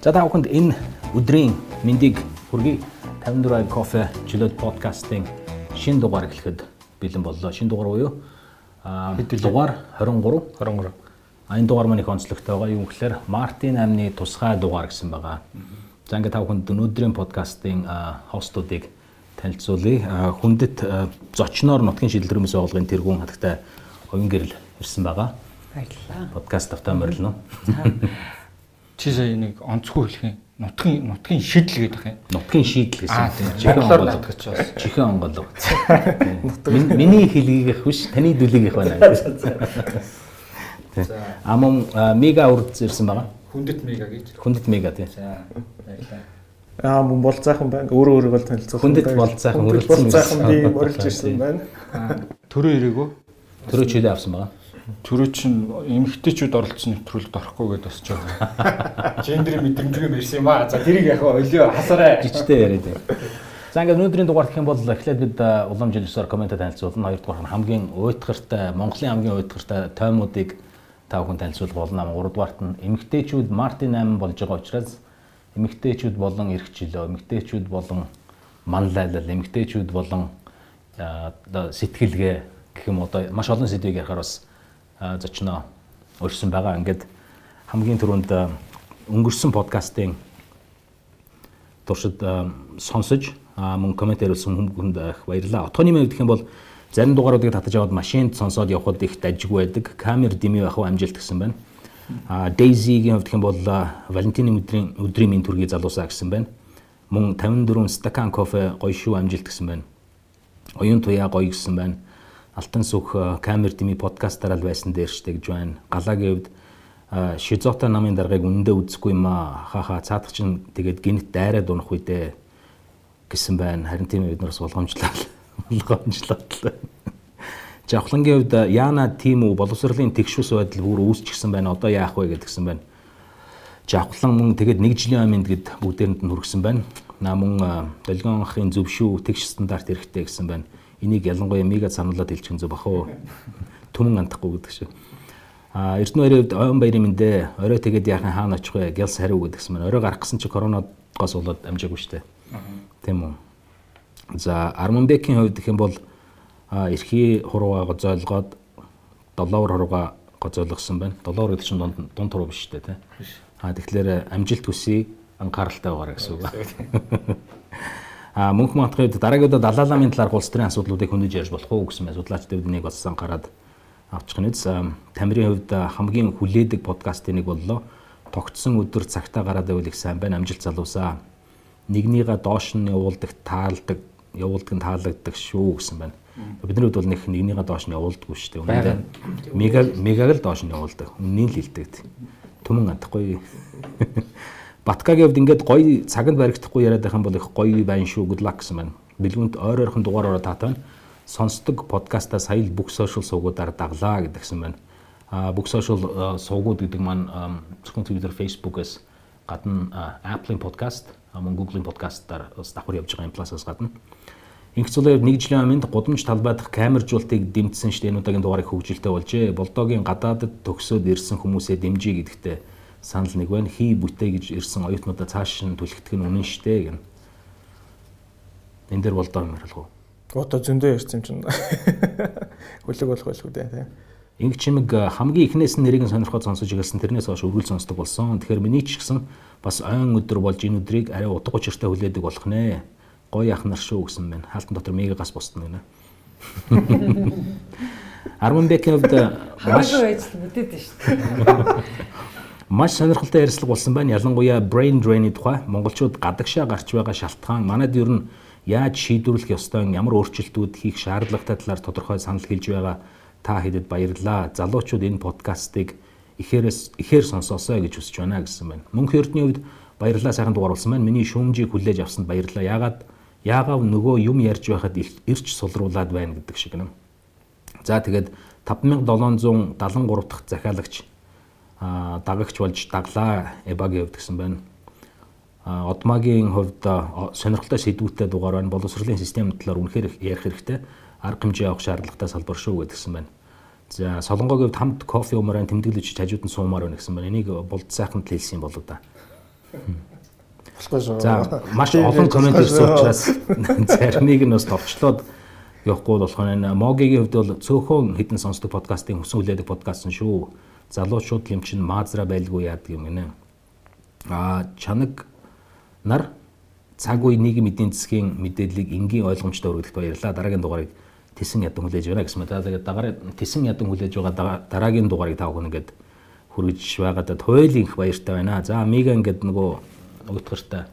За та бүхэнд энэ өдрийн мэндийг хүргэе. 54 кофе жилет подкастын шин дугаар эхлэхэд бэлэн боллоо. Шин дугаар уу юу? Аа дугаар 23. 23. А энэ дугаар маань их онцлогтой байгаа. Юу гэхээр Мартин амны тусгай дугаар гэсэн байгаа. За ингээд та бүхэнд өнөөдрийн подкастын хостуудыг танилцуулъя. Хүндэт зочноор нутгийн төрөмс байгуулгын тэргүүн хатагтай оюун гэрэл ирсэн байгаа. Баярлалаа. Подкаст автаа морилно. Чи сая нэг онцгүй хэлэх юм. Нутгийн нутгийн шийдэл гэдэг юм. Нутгийн шийдэл Аа, гэсэн. тийм. Монголоор онголог. нутгич бас. Чихэн онголог. Min- Миний хэлгийгэх биш, таны дүлгийгэх байна. За А мөн а, мега урд ирсэн байгаа. хүндэт мега гэж. Хүндэт мега тий. За. Аа мөн бол заахан байна. Өөрөө өөрийгөө танилцуулах. Хүндэт бол Хүндэт өрөлдсөн бол заахан би морилж ирсэн байна. Төрөө ирээгөө. Төрөө чөлөө авсан байгаа. Төрөө чин эмэгтэйчүүд оролцсон нэвтрүүлэгт орохгүй гэдээ босч байгаа. Гендер мэдрэмжгүй мэрсэн юм аа. За тэрийг яг олио хасаарай. Жичтэй яриад байна. За ингээд өнөөдрийн дугаар гэх юм бол эхлээд бид улам жилсээр коммент танилцуулна. Хоёрдугаар нь хамгийн уйтгартай, Монголын хамгийн уйтгартай тоймуудыг та бүхэн танилцуулах болно. Гуравдугаарт нь эмэгтэйчүүд Мартин 8 болж байгаа учраас эмэгтэйчүүд болон эрх чөлөө, эмэгтэйчүүд болон манлайлал, эмэгтэйчүүд болон сэтгэлгээ гэх юм одоо маш олон сэдвийг ярихаар бас зочноо өрсөн байгаа. Ингээд хамгийн түрүүнд өнгөрсөн подкастын туршид сонсож мөн коммент ирүүлсэн хүмүүнд их баярлалаа. Отооны мэд гэх юм бол зарим дугааруудыг татаж аваад машинд сонсоод явхад их дажгүй байдаг. Камер дэмий байх амжилт гэсэн байна. А Daisy-гийн хувьд гэх юм бол Валентины өдрийн өдрийн минь төргий залуусаа гэсэн байна. Мөн 54 стакан кофе гоё шүү амжилт гэсэн байна. Оюун туяа гоё гэсэн байна. Алтан сүх а, камер дэмий подкастаар л байсан дээр штэ гэж байна. Галагийн хувьд а, Шизота намын даргаыг үндэ үзэхгүй юм аа. Хаа цаадах чинь тэгээд гинт дайраад унах үедээ гэсэн байна. Харин тийм бид нараас болгоомжлал болгоомжлол. Жавхлангийн хувьд Яна тийм үү боловсролын тэгшүүс байдал бүр үүсчихсэн байна. Одоо яах вэ гэдгсэн байна. Жавхлан мөн тэгээд нэг жилийн аминд гэд бүгдээрэнд нь хүргэсэн байна. На мөн долгион ахын зөв шүү тэгш стандарт хэрэгтэй гэсэн байна. Энийг ялангуяа мега сануулад хэлчих зөв бах уу. Түмэн андахгүй гэдэг шиг. А Эрдэнэ хоёрын ойн баярын мэндэ орой тэгээд яахан хаана очих вэ? Гялс хариу гэдгсэн байна. Орой гарах гэсэн чи коронавигоос болоод амжаагүй штэ. Тийм үү. За Арманбекийн хувьд гэх юм бол эрхий хурууга гозойлгоод доллар хурууга гозойлгосон байна. Доллар гэдэг чинь дунд дунд хуруу биш үү те. А тэгэхээр амжилт хүсье анхааралтай байгаарай гэсэн үг. А мөнх мантхын хувьд дараагийн удаа далааламын талаар улс төрийн асуудлуудыг хөндөж ярьж болох уу гэсэн судлаачдад нэг бас анхаарад авчих нь үз. Тамирын хувьд хамгийн хүлээдэг подкастын нэг боллоо. Тогтсон өдөр цагтаа гараад байвал их сайн байна амжилт залуусаа. Нэгнийгээ доош нь явуулдаг таалдаг явуулдаг нь таалагддаг шүү гэсэн байна. Бидний хувьд бол нэг нэгнийгээ доош нь явуулдаггүй шүү дээ. Үнэндээ мега мегаг л доош нь явуулдаг. Үннийг л хэлдэг. Түмэн андахгүй. Баткагийн хувьд ингээд гоё цаганд баригдахгүй яриад байх юм бол их гоё байна шүү. Good luck гэсэн байна. Бэлгүнт ойр ойрхон дугаараараа таатай байна. Сонсдог подкастаа сая л бүх сошиал суугуудаар даглаа гэдгсэн байна. А бүх сошиал суугууд гэдэг маань зөвхөн Twitter, Facebook-ээс гадна Apple-ийн подкаст, мөн Google-ийн подкастаар бас давхар явж байгаа юм пласаас гадна. Инх цулын нэг жилийн аминд гудамж талбай дахь камержуултыг дэмжсэн шүү дээ. Энэ удаагийн дугаарыг хөгжилтэй болжээ. Болдогийн гадаадд төгсөөд ирсэн хүмүүсээ дэмжиж гэдэгтээ санал нэг байна. Хий бүтээ гэж ирсэн оюутнуудаа цааш нь түлхэх нь үнэн шүү дээ гэн. Энд дэр болдоо юм ярилгав. Одоо зөндөө ярьсан юм чинь. Хүлэг болох байлгүй дээ тий. Инг чимэг а, хамгийн эхнээс нь нэрийг нь сонирхоод сонсож ирсэн тэрнээс хойш өргөл сонсдог болсон. Тэгэхээр миний ч гэсэн бас ойн өдөр болж энэ өдрийг арай утга учиртай хүлээдэг болох нэ. Гоё ах нар шүү гэсэн байна. Хаалтан дотор мега гас босдно гэнэ. Арманбекийн хувьд маш Хамаагүй байж мэдээд шүү дээ. маш сонирхолтой ярилцлага болсон байна. Ялангуяа brain drain-ийн тухай монголчууд гадагшаа гарч байгаа шалтгаан манайд ер нь яаж шийдвэрлэх ёстой, ямар өөрчлөлтүүд хийх шаардлагатай талаар тодорхой санал хэлж байгаа та хэдэд баярлалаа. Залуучууд энэ подкастыг ихээрээс ихээр сонсоосоо гэж хүсэж байна гэсэн байна. Мөнх эрдний хувьд баярлалаа сайхан дугаар болсон байна. Миний шүүмжийг хүлээж авсанд баярлалаа. Яагаад яагаад нөгөө юм ярьж байхад ирч сулруулад байна гэдэг шиг юм. За тэгээд 5773 дахь захиалагч дагагч болж даглаа эбагийн хувьд гэсэн байна. А одмагийн хувьд сонирхолтой сэдвүүтэй дугаар байна. Боловсролын системийн талаар үнэхээр их ярих хэрэгтэй. Арга хэмжээ авах шаардлагатай салбар шүү гэдгсэн байна. За Солонгогийн хувьд хамт кофе умаар тэмдэглэж хажууд нь суумаар байна гэсэн байна. Энийг болд сайханд хэлсэн юм болоо да. Болохгүй шүү. За маш олон комент ирсэн учраас заримыг нь бас товчлоод явахгүй болохоор энэ Могигийн хувьд бол цөөхөн хідэн сонсдог подкастын хүсэн хүлээдэг подкаст нь шүү. Залуучууд юм чин маазра байлгүй яадаг юм гинэ. А чанаг нар цаг үе нийгэм эдийн засгийн мэдээллийг энгийн ойлгомжтой өргөдөлт баярлаа. Дараагийн дугаарыг тэсэн ядан хүлээж байна гэсэн мэт. Тэгээд дагаар тэсэн ядан хүлээж байгаа дараагийн дугаарыг тав хүн ингээд хүргэж байгаадад туйлын их баяртай байна. За мега ингээд нөгөө утгартай.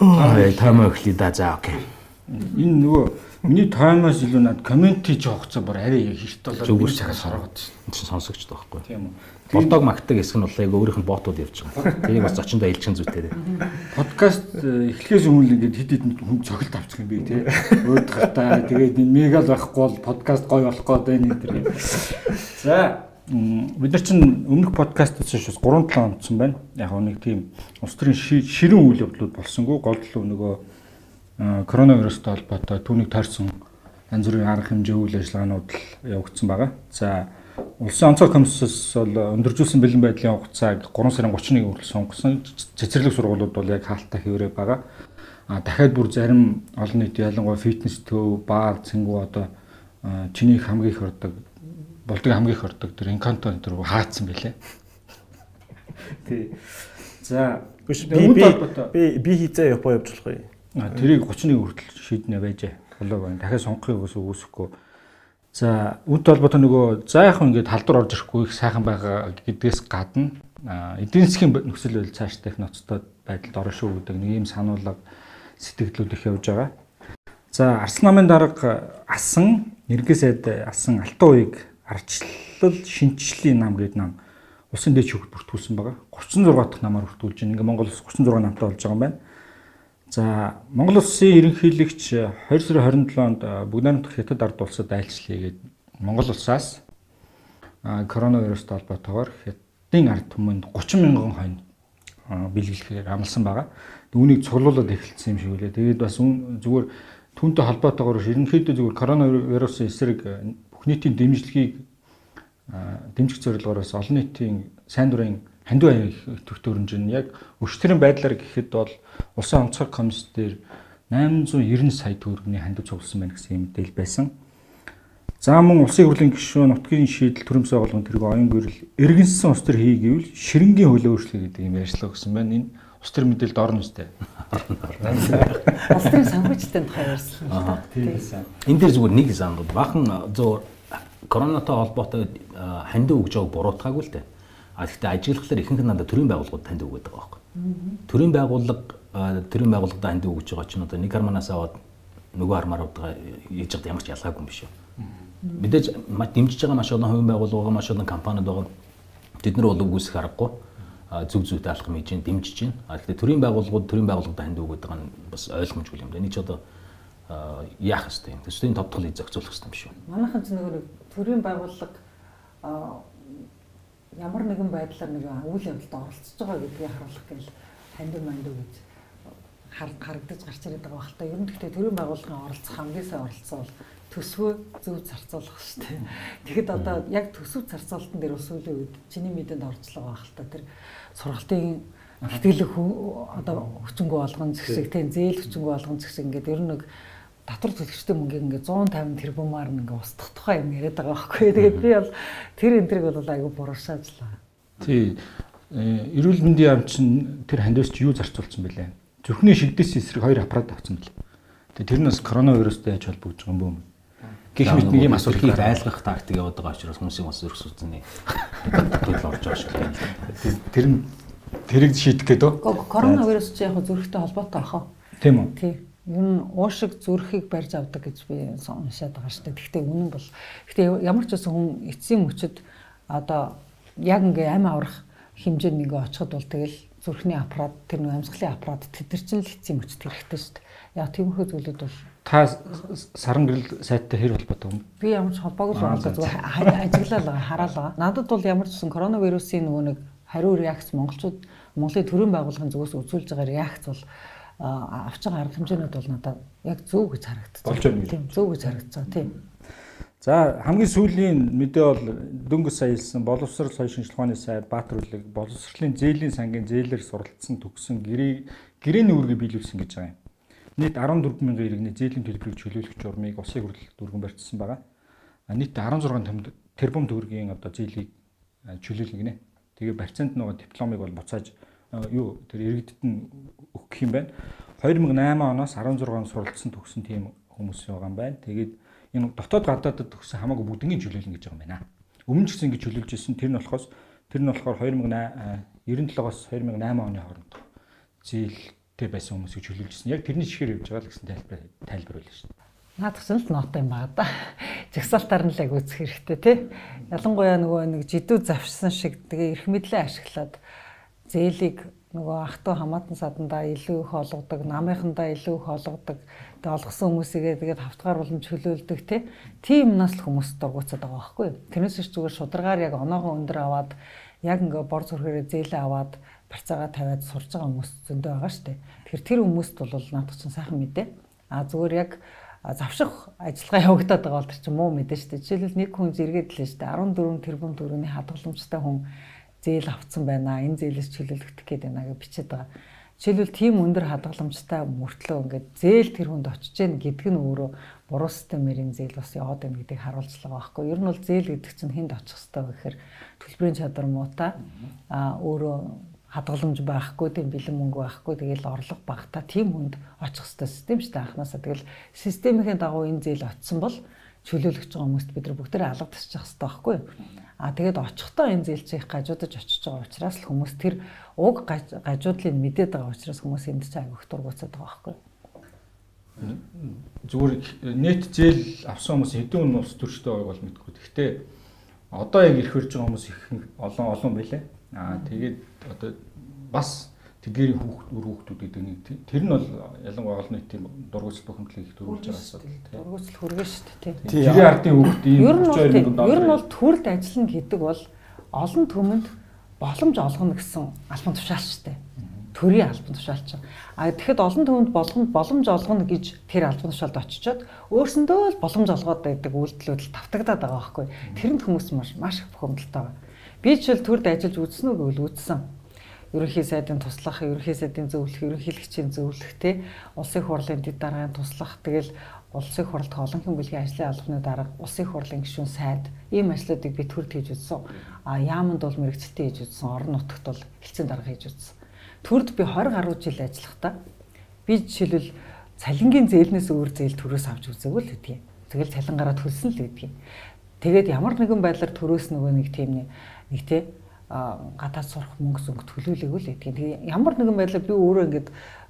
Аа таймер эхлэе да. За окей. Энэ нөгөө миний таймаас илүү над комменти жоохцоо бүр арай хэрт болоод Зүгээр хараад шин. энэ чинь сонсогчд байхгүй. Тийм үү. Болдог магтдаг хэсэг нь бол яг өөрийнх нь ботууд явж байгаа. Тэрийг бас зочиндоо илчгэн зүйтэй. Подкаст э, эхлэхээс өмнө ингээд хэд хэдэн хүн цогт авчих юм би тий. Өөд гартаа тэгээд энэ мегал байхгүй бол подкаст гоё болох гээд байна энэ төр. За бид нар чинь өмнөх подкастаас шиш 3 7 онцсон байна. Яг нэг тийм улс төрийн ши- ширэн үйл явдлууд болсонгүй гол төлөв нөгөө коронавирустай холбоотой түүнийг тойрсон янз бүрийн арга хэмжээ үйл ажиллагаанууд л явагдсан байгаа. За Улсын онцгой комиссоос бол өндөржүүлсэн бэлэн байдлын хугацааг 3 сарын 31-нд хүртэл сонгосон. Цэцэрлэг сургуулиуд бол яг хаалттай хэврээ байгаа. А дахиад бүр зарим олон нийт ялангуяа фитнес төв, баар, цэнгүү одоо а, чиний хамгийн их ордог болдог хамгийн их ордог тэр инканто энэ төр хаацсан байлээ. Тий. За би би би Япон явж болох юм. Тэрийг 31 хүртэл шийднэ байжээ. Болоо байна. Дахиад сонгохыг ус үүсэхгүй. За үүнтэй холбоотой нөгөө за яг ингээд халдвар орж ирэхгүй их сайхан байгаа гэдгээс гадна эдийн засгийн нөхцөл байдал цаашдаа их ноцтой байдалд орно шүү гэдэг нэг ийм сануулга сэтгэлдлүүд их явж байгаа. За Арслан намын дарга асан нэргээ сайд асан алтан уяг арчлал шинжлэлийн нам гэдэг нам улсын дэд шүүхт бүртгүүлсэн байгаа. 36 дахь намаар бүртгүүлж байна. Ингээ Монгол улс 36 намтай болж байгаа юм байна. За Монгол улсын ерөнхийлөгч 20 сарын 27-нд бүгд найрамдах хятад ард улсад айлчлалээ гээд Монгол улсаас коронавирустай холбоотойгоор хятадын ард түмэнд 30 мянган хонь бэлгэлэхээр амласан байгаа. Үүнийг цуглуулад эхэлсэн юм шиг үлээ. Тэгээд бас зүгээр түүнтэй холбоотойгоор ерөнхийдөө зүгээр коронавирусын эсрэг бүх нийтийн дэмжлэгийг дэмжих зорилгоор бас олон нийтийн сайн дурын хандив аяг төвтөр хэмжээ нь яг өчтөрийн байдлаар гэхэд бол улсын онцгой комисс дээр 890 сая төгрөгийн хандив цугласан байна гэсэн мэдээлэл байсан. За мөн улсын хурлын гишүүн нутгийн шийдэл төрөмсөө болгон тэрэг оюун гэрэл эргэнсэн ус төр хий гэвэл ширэнгийн хөлөө өөрчлөе гэдэг юм ярьцлага өгсөн байна. Энэ ус төр мэдээлэлд орно үстэй. Улс төрийн санхүүжтэй тухай ярьсан л да. Тийм. Энэ дэр зүгээр нэг сангууд бахан зөө коронатой холбоотой хандив өгж байгааг буруутгаагүй л дээ. А гэхдээ ажиглахлаар ихэнх нь надад төрийн байгууллагууд хандив өгöd байгаа байхгүй. Төрийн байгууллага төрийн байгууллагад хандив өгж байгаа чинь одоо нэг харманаас аваад нөгөө хармаар удаа хийж байгаа ямар ч ялгаагүй юм биш үү. Мэдээж дэмжиж байгаа маш олон хувийн байгууллага маш олон компаниуд байгаа. Тэд нар бол үгүйсэх аргагүй зүг зүйтэй хийж гин дэмжиж гин. А гэхдээ төрийн байгууллагууд төрийн байгууллагад хандив өгöd байгаа нь бас ойлгомжгүй юм да. Эний ч одоо яах ёстой юм. Төсвийн тодтголыг зохицуулах ёстой юм биш үү? Манайхан ч нөгөө нэг төрийн байгууллага ямар нэгэн байдлаар нэг үйл явдалд оролцож байгаа гэдгийг харуулах гээл хандив мандив гэж харагдаж гарч ирээд байгаа байх л та. Ер нь гэхдээ төрийн байгууллагын оролцох хамгийн сайн оролцоо бол төсвөө зөв зарцуулах шүү дээ. Тэгэхэд одоо яг төсөв зарцуулалтын дээр ус үлийн үед чиний мэдээнд орцлого байх л та. Тэр сургалтын ихтгэлэг одоо хүчингү болгон згсэг тийм зээл хүчингү болгон згсэг ингээд ер нь нэг татвар төлөгчтэй мөнгийг ингээ 150 тэрбумаар ингээ устгах тухай юм яриад байгаа байхгүй. Тэгээд би бол тэр энтриг бол айгүй буруушаажлаа. Тий. Э, Эрүүл мэндийн яам чинь тэр хандивч юу зарцуулсан бэлээ? Зүрхний шигдэс эсрэг хоёр аппарат авсан бэлээ. Тэгээ тэр нь бас коронавирустай яаж холбогдож байгаа юм бөө. Гэх мэт нэг юм асуултыг айлгах тактик яваад байгаа учраас хүмүүсийн бас өрх сүцний төлөв орж байгаа шиг байна. Тэр нь тэрийг шийдэх гэдэг. Коронавирус чи яг зүрхтэй холбоотой ах уу? Тийм үү? Тий. Ер нь уушиг зүрхийг барьж авдаг гэж би уншаад байгаа шүү дээ. Гэхдээ үнэн бол гэхдээ ямар ч байсан хүн эцсийн мөчөд одоо яг ингээ амь аврах хэмжээнд ингээ очиход бол тэгэл зүрхний аппарат тэр нэг амьсгалын аппарат тэд нар чинь л эцсийн мөчөд хэрэгтэй шүү дээ. Яг тиймэрхүү зүйлүүд бол Та саран гэрэл сайттай хэр холбоотой юм? би ямар ч холбоогүй л за, зүгээр ажиглал байгаа хараал байгаа. Надад бол ямар ч гэсэн коронавирусын нөгөө нэг хариу реакц монголчууд Монголын төрийн байгууллагын зүгээс үзүүлж байгаа реакц бол авч байгаа арга хэмжээнүүд бол надад яг зөв гэж харагдсан. Тийм зөв гэж харагдсан. Тийм. За хамгийн сүүлийн мэдээ бол дөнгөс сая хэлсэн боловсрал соёл шинжилгээ ухааны сайд Баатар үлэг боловсролын зээлийн сангийн зээлээр суралцсан төгсөн гэрээ гэрээний үүргээ биелүүлсэн гэж байгаа юм. Нийт 14 мянган иргэний зээлийн төлбөрийг чөлөөлөх журмыг улсын хурлд дүргэн барьцсан байгаа. Нийт 16 тэрбум төгрөгийн одоо зээлийг чөлөөлнө гинэ. Тэгээ барьцаанд нөгөө дипломыг бол буцааж юу тэр иргэдэд нь өгөх юм байна. 2008 оноос 16 он суралцсан төгсөн тийм хүмүүс байгаа юм байна. Тэгээд энэ дотоод гадаадд төгсөн хамаагүй бүгднийг чөлөөлнө гэж байгаа юм байна. Өмнө ч гэсэн ингэж чөлөөлж ирсэн. Тэр нь болохоос тэр нь болохоор 2097-оос 2008 оны хооронд зээлтэй байсан хүмүүсийг чөлөөлж ирсэн. Яг тэрний чихээр явж байгаа л гэсэн тайлбар тайлбар байлаа шүү дээ. Наадах ч л нотой юм байна да. Жагсаалтаар нь л яг үзэх хэрэгтэй тий. Ялангуяа нөгөө нэг жидүү завшсан шиг тэгээ эрх мэдлээ ашиглаад зээлийг нөгөө ах トゥ хамаатан садандаа илүү их олгодог, намынхандаа илүү их олгодог Тэгээ олгосон хүмүүсийгээ тэгээд хавтгаар болон чөлөөлдөг тий. Тийм юмнаас л хүмүүс дургуцаад байгаа байхгүй? Тэрнээс ч зүгээр шударгаар яг оноогоо өндөр аваад яг ингээ бор зүрхээрээ зээлээ аваад барьцаагаа тавиад сурж байгаа хүмүүс зөндөө байгаа дээ. Тэгэхээр тэр хүмүүст бол наадах чинь сайхан мэдээ. А зүгээр яг завших ажиллагаа явагдаад байгаа бол тэр чинь муу мэдээ шүү дээ. Жишээлбэл нэг хүн зэрэгэд лээ шүү дээ. 14 тэрбум төгрөгийн хадгаламжтай хүн зээл авцсан байна. Энэ зээлээс чөлөөлөгдөх гээд байна гэж бичээд байгаа. Жишээлбэл тийм өндөр хадгаламжтай мөртлөө ингээд зээл тэр хүнд очиж гэн гэдг нь өөрөө буруу системэрийн зээл бас яваад байна гэдгийг харуулцлага байхгүй. Ер нь бол зээл гэдэг чинь хүнд очих хэрэгтэй гэхээр төлбөрийн чадвар муутай а өөрөө хадгаламж байхгүй тийм бэлэн мөнгө байхгүй тэгэл орлого багтаа тийм хүнд очих хэрэгтэй систем шүү дээ анханасаа тэгэл системийн дагуу энэ зээл очисон бол чөлөөлөгч байгаа хүмүүст бид нар бүгд алгадчих хэрэгтэй байхгүй юу А тэгээд очихдоо энэ зээлчийг гажуудаж очиж байгаа учраас л хүмүүс тэр уг гажуудлыг мэдээд байгаа учраас хүмүүс энд ч айгүйх дургуцаад байгаа байхгүй. Зүгээр нэт зээл авсан хүмүүс хэдэн улс төрчтэй байгааг бол мэдгүй. Гэхдээ одоо яг ирэх хөрж байгаа хүмүүс их олон олон байлаа. Аа тэгээд одоо бас тэдгэрийн хүүхд үр хүүхдүүд гэдэг нэг тэр нь бол ялангуяа олон нийтийн дургуйцал бухимдлыг их төрүүлж байгаа асуудал тийм дургуйцал хүргэн шүү дээ тийм тэрийн ардын нь бол ер нь бол төрөлд ажиллана гэдэг бол олон түмэнд боломж олгоно гэсэн албан тушаал шүү дээ. Төрийн албан тушаал чинь а тэгэхэд олон түмэнд болгонд боломж олгоно гэж тэр албан тушаалд очичоод өөрсөндөө л боломж олгоод байдаг үйлдэлүүд тавтагдаад байгаа байхгүй. Тэрэнд хүмүүс маш маш их бухимдалтай байгаа. Би жишээл төрд ажиллаж үзсэн үү гэвэл үзсэн ерөнхий сайдын туслах, ерөнхий сайдын зөвлөх, ерөнхийлөгчийн зөвлөх те улсын хурлын дэд даргын туслах тэгэл улсын хурлд олон хүн бүлгийн ажлын албаны дарга, улсын хурлын гишүүн сайд ийм ажлуудыг би төрд хийж үзсэн. А яаманд бол мэрэгчлээ хийж үзсэн, орон нутагт бол хэлцэн дарга хийж үзсэн. Төрд би 20 гаруй жил ажиллахдаа би жишээлбэл цалингийн зээлнээс өөр зээл төрөөс авч үзээгүй л гэдгийг. Тэгэл цалингараа төлсөн л гэдгийг. Тэгээд ямар нэгэн байдлаар төрөөс нөгөө нэг тийм нэг тий гадаад сурах мөнгө зүнг төлөөлөөгүй л гэдгийг. Тэгээ ямар нэгэн байдлаар би өөрөө ингээд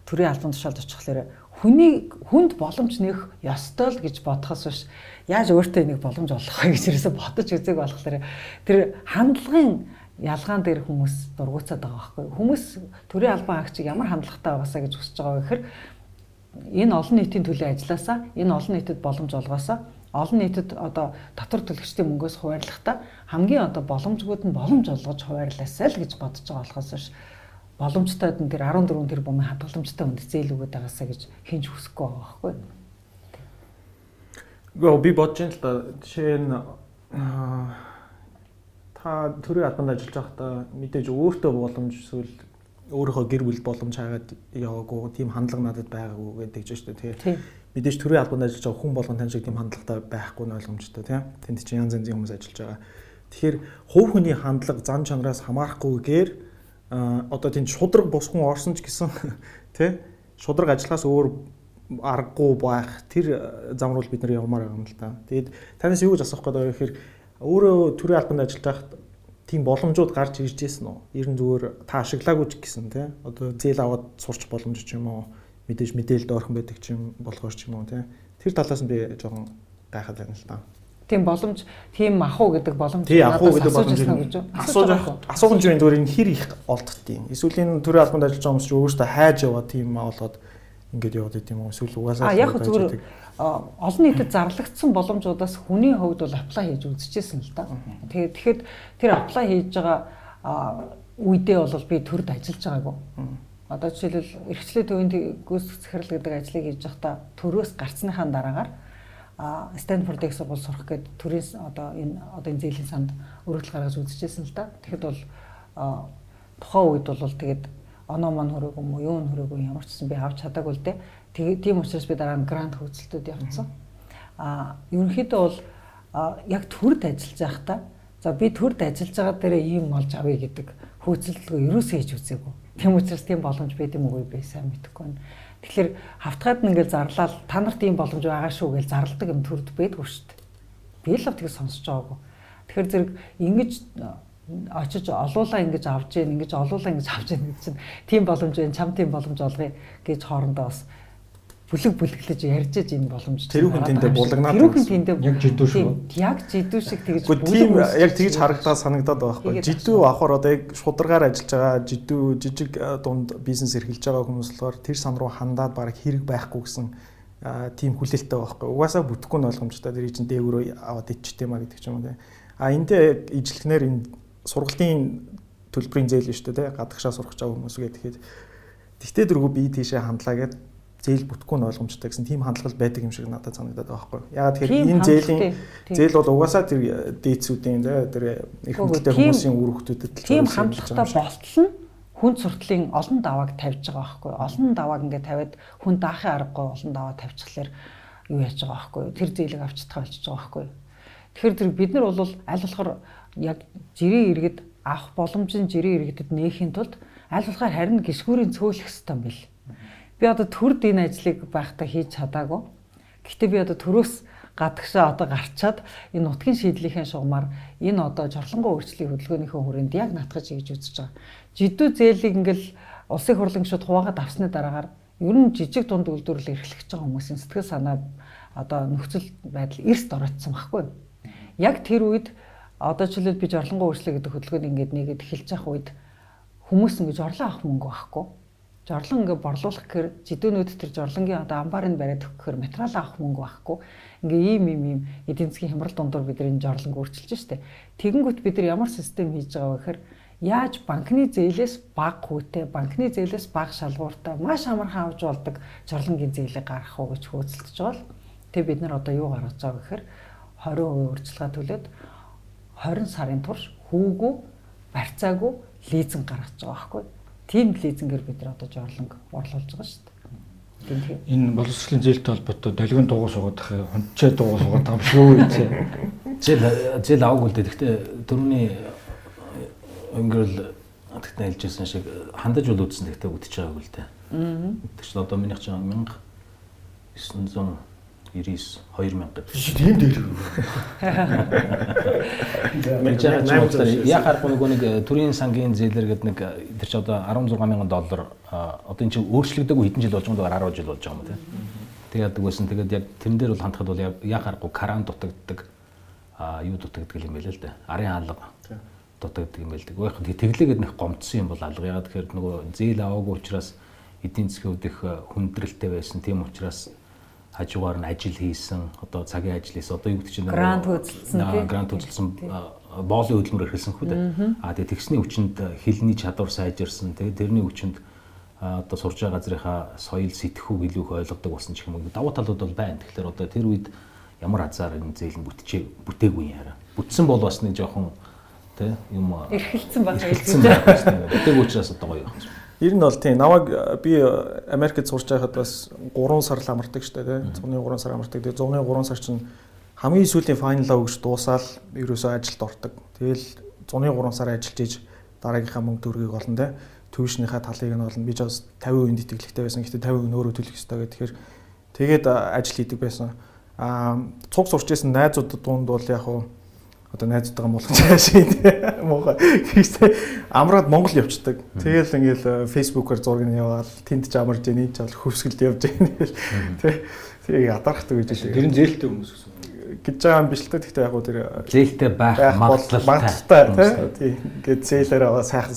төрийн албан тушаалд очихлоор хүний хүнд боломж нэх ёстой л гэж бодохоос биш. Яаж өөртөө энийг боломж олох вэ гэж ерөөсө бодож үзег болохоор тэр хандлагын ялгаан дээр хүмүүс дургуцаад байгаа байхгүй. Хүмүүс төрийн албан агчийг ямар хандлагатай байгаасаа гэж хүсэж байгаа вэ гэхээр энэ олон нийтийн төлөө ажилласаа энэ олон нийтэд боломж олгоосаа олон нийтэд одоо татвар төлөгчдийн мөнгөөс хуваарлахдаа хамгийн одоо боломжгууд нь боломж олгож хуваарлаасаа л гэж бодож байгаа болохоос биш боломжтойд нь тэр 14 тэрбумын хадгаламжтай хүнд зээл өгöd байгаасаа гэж хинж хүсэхгүй байгаа байхгүй. Гэхдээ би бодож юм л да. Жишээ нь та төрийн албанд ажиллаж байхдаа мэдээж өөртөө боломж эсвэл өөрийнхөө гэр бүл боломж хаагаад яваагүй тийм хандлага надад байгаагүй гэдэг ч шүү дээ тий мэдээж төрийн албанд ажиллаж байгаа хүн болгон тань шиг тийм хандлагатай байхгүй нь ойлгомжтой тийм. Тэнд чинь янз янзын хүмүүс ажиллаж байгаа. Тэгэхээр хувь хүний хандлага зан чанараас хамаарахгүйгээр одоо тийм шудраг бус хүн орсон ч гэсэн тий шудраг ажиллахаас өөр аргагүй байх тэр зам руу бид нар явмаар байгаа юм л да. Тэгээд танаас юу гэж асуух гээд байгаа гэхээр өөрөө төрийн албанд ажиллаж байхад тийм боломжууд гарч ирж ирсэн үү? Ер нь зүгээр та ашиглаагүй ч гэсэн тий одоо зээл аваад сурч боломж ч юм уу мэдээж мэдээлэлд орхон байдаг ч юм болохоор ч юм уу тий. Тэр талаас нь би жоохон гайхаад байна л да. Тийм боломж, тийм ахуу гэдэг боломж тий ахуу гэдэг боломж асууж асуух юм зүгээр энэ хэр их олддtiin. Эсвэл энэ төрийн албанд ажиллаж байгаа хүмүүс ч өөрөөсөө хайж яваад тийм олоод ингээд яваад байт юм уу? Эсвэл угаасаа А яг зүгээр олон нийтэд зарлагдсан боломжуудаас хүний хувьд бол аплай хийж үзчихсэн л да. Тэгээд тэгэхэд тэр аплай хийж байгаа үедээ бол би төрд ажиллаж байгаагүй Одоо жишээлбэл эрхчлээ төвийн гүйцэтгэх захирал гэдэг ажлыг хийж байхдаа төрөөс гарцныхаа дараагаар а Стэнфорд их сургууль сурах гээд төрийн одоо энэ одоо энэ зээлийн санд өргөдөл гаргаж үзчихсэн л да. Тэгэхэд бол тухайн үед бол тэгээд оноо маань хөрөөг юм уу, юу нь хөрөөг ямар ч гэсэн би авч чадаагүй л дээ. Тэгээд тийм учраас би дараа нь грант хөөцөлтөд явцсан. А ерөнхийдөө бол яг төрд ажиллаж байхдаа за би төрд ажиллаж байгаа дээрээ ийм олж авъя гэдэг хөөцөлтгөө ерөөсөө хийж үзээгүй. Тийм учраас тийм боломж байд юм уу би сайн мэдэхгүй байна. Тэгэхээр хавтгаад нь ингээл зарлал та нарт ийм боломж байгаа шүү гэж зарладаг юм төрд байдгүй шүү дээ. Би л тийг сонсож байгаагүй. Тэгэхээр зэрэг ингэж очиж олуулаа ингэж авч ийн ингэж олуулаа ингэж авч ийн чинь тийм боломж байна чам тийм боломж олгоё гэж хоорондоо бас бүлэг бүлэглэж ярьж иж энэ боломж тэр хүн тэндээ булгнаад тэр хүн тэндээ яг жидүү шүү. яг жидүү шиг тэгж тийм яг тэгж харагдаад санагдаад байгаа байхгүй. Жидүү авахар одоо яг шударгаар ажиллаж байгаа жидүү жижиг дунд бизнес эрхэлж байгаа хүмүүс болохоор тэр сан руу хандаад бараг хэрэг байхгүй гэсэн тийм хүлээлттэй байхгүй. Угаасаа бүтэхгүй нь ойлгомжтой. Тэр чинь дээгүүрөө аваад ичтэй маа гэдэг ч юм уу а эндээ ижлэхнэр энэ сургалтын төлбөрийн зээл шүү дээ гадагшаа сурах гэж байгаа хүмүүс гэдэг. Тэгтээ дөрвөө би тийшээ хандлаа гэд зээл бүтэхгүй нь ойлгомжтой гэсэн тийм хандлага байдаг юм шиг надад санагдаад байгаа байхгүй юу. Яагаад тэгэхээр энэ зээлийн зээл бол угаасаа тэр дээдсүүдийн тэр их хэмжээтэй хүмүүсийн үр хөвгүүдэд л тийм хандлагатай болтол нь хүн суртлын олон давааг тавьж байгаа байхгүй. Олон давааг ингээд тавиад хүн даахын аргагүй олон даваа тавьчихлаар юу яаж байгаа байхгүй. Тэр зээлийг авч чадах болчихж байгаа байхгүй. Тэгэхээр тэр бид нар бол аль болохоор яг жирийн иргэд авах боломжийн жирийн иргэдэд нээхийн тулд аль болохоор харин гисгүүрийн цөөлөх хэрэгтэй юм бэл. Би одоо төрд энэ ажлыг байхдаа хийж чадаагүй. Гэхдээ би одоо төрөөс гадагшаа одоо гарчаад энэ нутгийн шийдлийнхээ шугамар энэ одоо жорлонгоо өөрчлөлийн хөдөлгөөнийхөө хүрээнд яг натгаж хийж үзэж байгаа. Жидүү зээлийг ингээл улсын хурлын гишүүд хуваагаад авсны дараагаар ер нь жижиг дунд үйлдвэрлэл эрхлэж байгаа хүмүүсийн сэтгэл санаа одоо нөхцөл байдал эрст оройтсан байхгүй. Яг тэр үед одоо жишээлбэл би жорлонгоо өөрчлөе гэдэг хөдөлгөөнд ингээд нэгэд эхэлж явах үед хүмүүс ингээд жорлон авах мөнгө байхгүй жорлон ингээ борлуулах гэхээр жидүүнүүд тэр жорлонгийн одоо амбарын бариад өгөх гэхээр материал авах мөнгө байхгүй. Ингээ ийм ийм ийм эдийн засгийн хямрал дундуур бид энэ жорлонг өөрчилж штэ. Тэгэнгүүт бид нар ямар систем хийж байгаа вэ гэхээр яаж банкны зээлээс бага хүүтэй, банкны зээлээс бага шалгууртай маш амархан авч болдог жорлонгийн зээлийг гаргах уу гэж хөөцөлдөж байгаа л. Тэгээ бид нар одоо юу гаргаж байгаа гэхээр 20% урьдчилгаа төлөөд 20 сарын турш хүүгүү барьцаагүй лизинг гаргаж байгаа байхгүй тийм лизингээр бид нар одоо жоорлонг орлуулж байгаа шүү дээ. Энэ боловсролын зээлтэй холбоотой долгион дугуй суугаад ах хончоо дугуй суугаад байгаа юм шүү дээ. Зээл зээл аваагүй л дээ. Гэхдээ төрөний өнгөрөл тэгтээ хэлжсэн шиг хандаж бол үзсэн тэгтээ үтж байгаагүй л дээ. Аа. Тэгш одоо минийх чинь 1900 99 2000 гэдэг. Тийм дээр. Яг харахгүй нөгөө нэг э, төрийн сангийн зээлэр гэдэг нэг э, тэр чи одоо 16 мянган доллар одоо энэ чи өөрчлөгдөөгүй хэдэн жил болж байгаа 10 жил болж байгаа юм тийм. Тэгээд үгүйсэн тэгээд яг тэрэн дээр бол хандхад бол яг харахгүй каран дутагддаг а юу дутагддаг юм байл л да. Арын хаалга дутагддаг юм байл. Уяах тэглээгээд нэг гомдсон юм бол алга. Ягаад тэгэхээр нөгөө зээл аваагүй учраас эдийн засгийн их э, хүндрэлтэй байсан. Тийм учраас хажуугаар нь ажил хийсэн одоо цагийн ажил хийсэн одоо юу гэдэг чинь грант хөдөлсөн тийм грант хөдөлсөн боолын хөдөлмөр эрхэлсэн хүү дээ. Аа тэгээ тэгсний хүчинд хилний чадвар сайжирсан. Тэгээ тэрний хүчинд одоо сурж байгаа газрынхаа соёл сэтгэхүйг илүү их ойлгодог болсон ч юм уу. Давуу талууд бол байна. Тэгэхээр одоо тэр үед ямар азар энэ зээл нь бүтчээ бүтээгүй юм яараа. Бүтсэн бол бас нэг жоохон тий юм эрхэлсэн байна. Эрхэлсэн байна. Бүтээгүй учраас одоо гоё байна. Ер нь бол тийм намайг би Америкт сурч байхад бас 3 сар л амардаг штэ тий. 103 сар амардаг. Тэгээ 103 сар чинь хамгийн сүүлийн файналаа өгч дуусаал ерөөсөө ажилд ордог. Тэгэл 103 сар ажиллаж иж дараагийнхаа мөнгө төгрөгийг олно тий. Төвшнийхаа талыг нь олно. Би ч бас 50% тэтгэлэгтэй байсан. Гэхдээ 50% нь өөрөө төлөх ёстой гэх тэгэхээр тэгээд ажил хийдэг байсан. Аа цуг сурч исэн найзуудад дунд бол яг хуу одоо найзтайгаа болгож шийд муухай. Гэхдээ амраад Монгол явцдаг. Тэгэл ингээл фэйсбүүкээр зураг нь яваал тэнд ч амарж нэг ч хөвсгөлд явж байгаа. Тэ тэгээ ядархдаг гэж байна. Тэр нь зээлтэй хүмүүс гэсэн гэж байгаа юм биш л та. Гэхдээ яг гоо тэр зээлтэй байх магадлалтай тий. Ингээд зээлээр аваа сайхан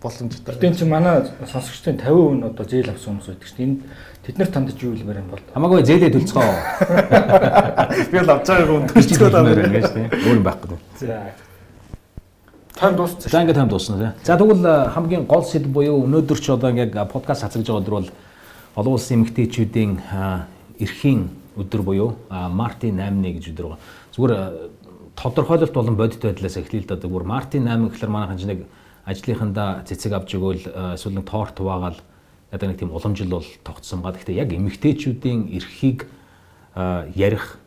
боломжтой. Тэгтэн чи манай сонсогчдын 50% нь одоо зээл авсан хүмүүс байдаг чинь энд тэд нар танд юу хэлмээр юм бол хамаагүй зээлээ төлцгөө. Би л авч байгаа хүн төлцгөө тавьмаар ингэж тий өөр юм байхгүй. За тайм дууссан. За ингээд тайм дуусна тий. За тэгвэл хамгийн гол сэдв буюу өнөөдөр ч одоо ингээд подкаст хацаж байгаа өдөр бол олон улсын эмэгтэйчүүдийн эрхийн өдөр буюу Мартин 8-ны гэж өдөр байгаа. Зүгээр тодорхойлолт болон бодит байдлаас эхлэе л да. Зүгээр Мартин 8 гэхэлэр манайхан ч нэг ажлынхандаа цэцэг авч өгөөл эсвэл нэг торт хуваагаал одоо нэг тийм уламжил бол тогтсон га. Гэхдээ яг эмэгтэйчүүдийн эрхийг ярих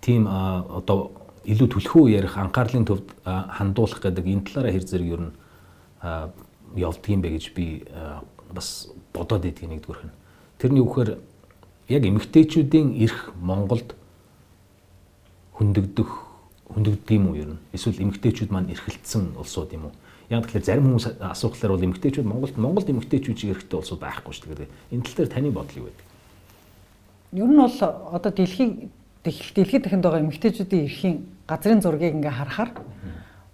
тийм одоо илүү түлхүү ярих анхаарлын төвд хандуулах гэдэг энэ талаараа хэр зэрэг ер нь явдгийм бэ гэж би бас бодоод идэх нэгдүгээрх нь. Тэрний үгээр яг эмэгтэйчүүдийн эрх Монголд хөндөгдөх хөндөгдөг юм уу ер нь? Эсвэл эмэгтэйчүүд маань эрхэлсэн улсууд юм уу? Яг тэгэхээр зарим хүмүүс асуухлаар бол эмэгтэйчүүд Монголд Монголд эмэгтэйчүүд шиг эрхтэй улсууд байхгүй шүү дээ. Энэ тал дээр таны бодол юу вэ? Ер нь бол одоо дэлхийн дэлхийд дахинд байгаа эмэгтэйчүүдийн эрхийн газрын зургийг ингээ харахаар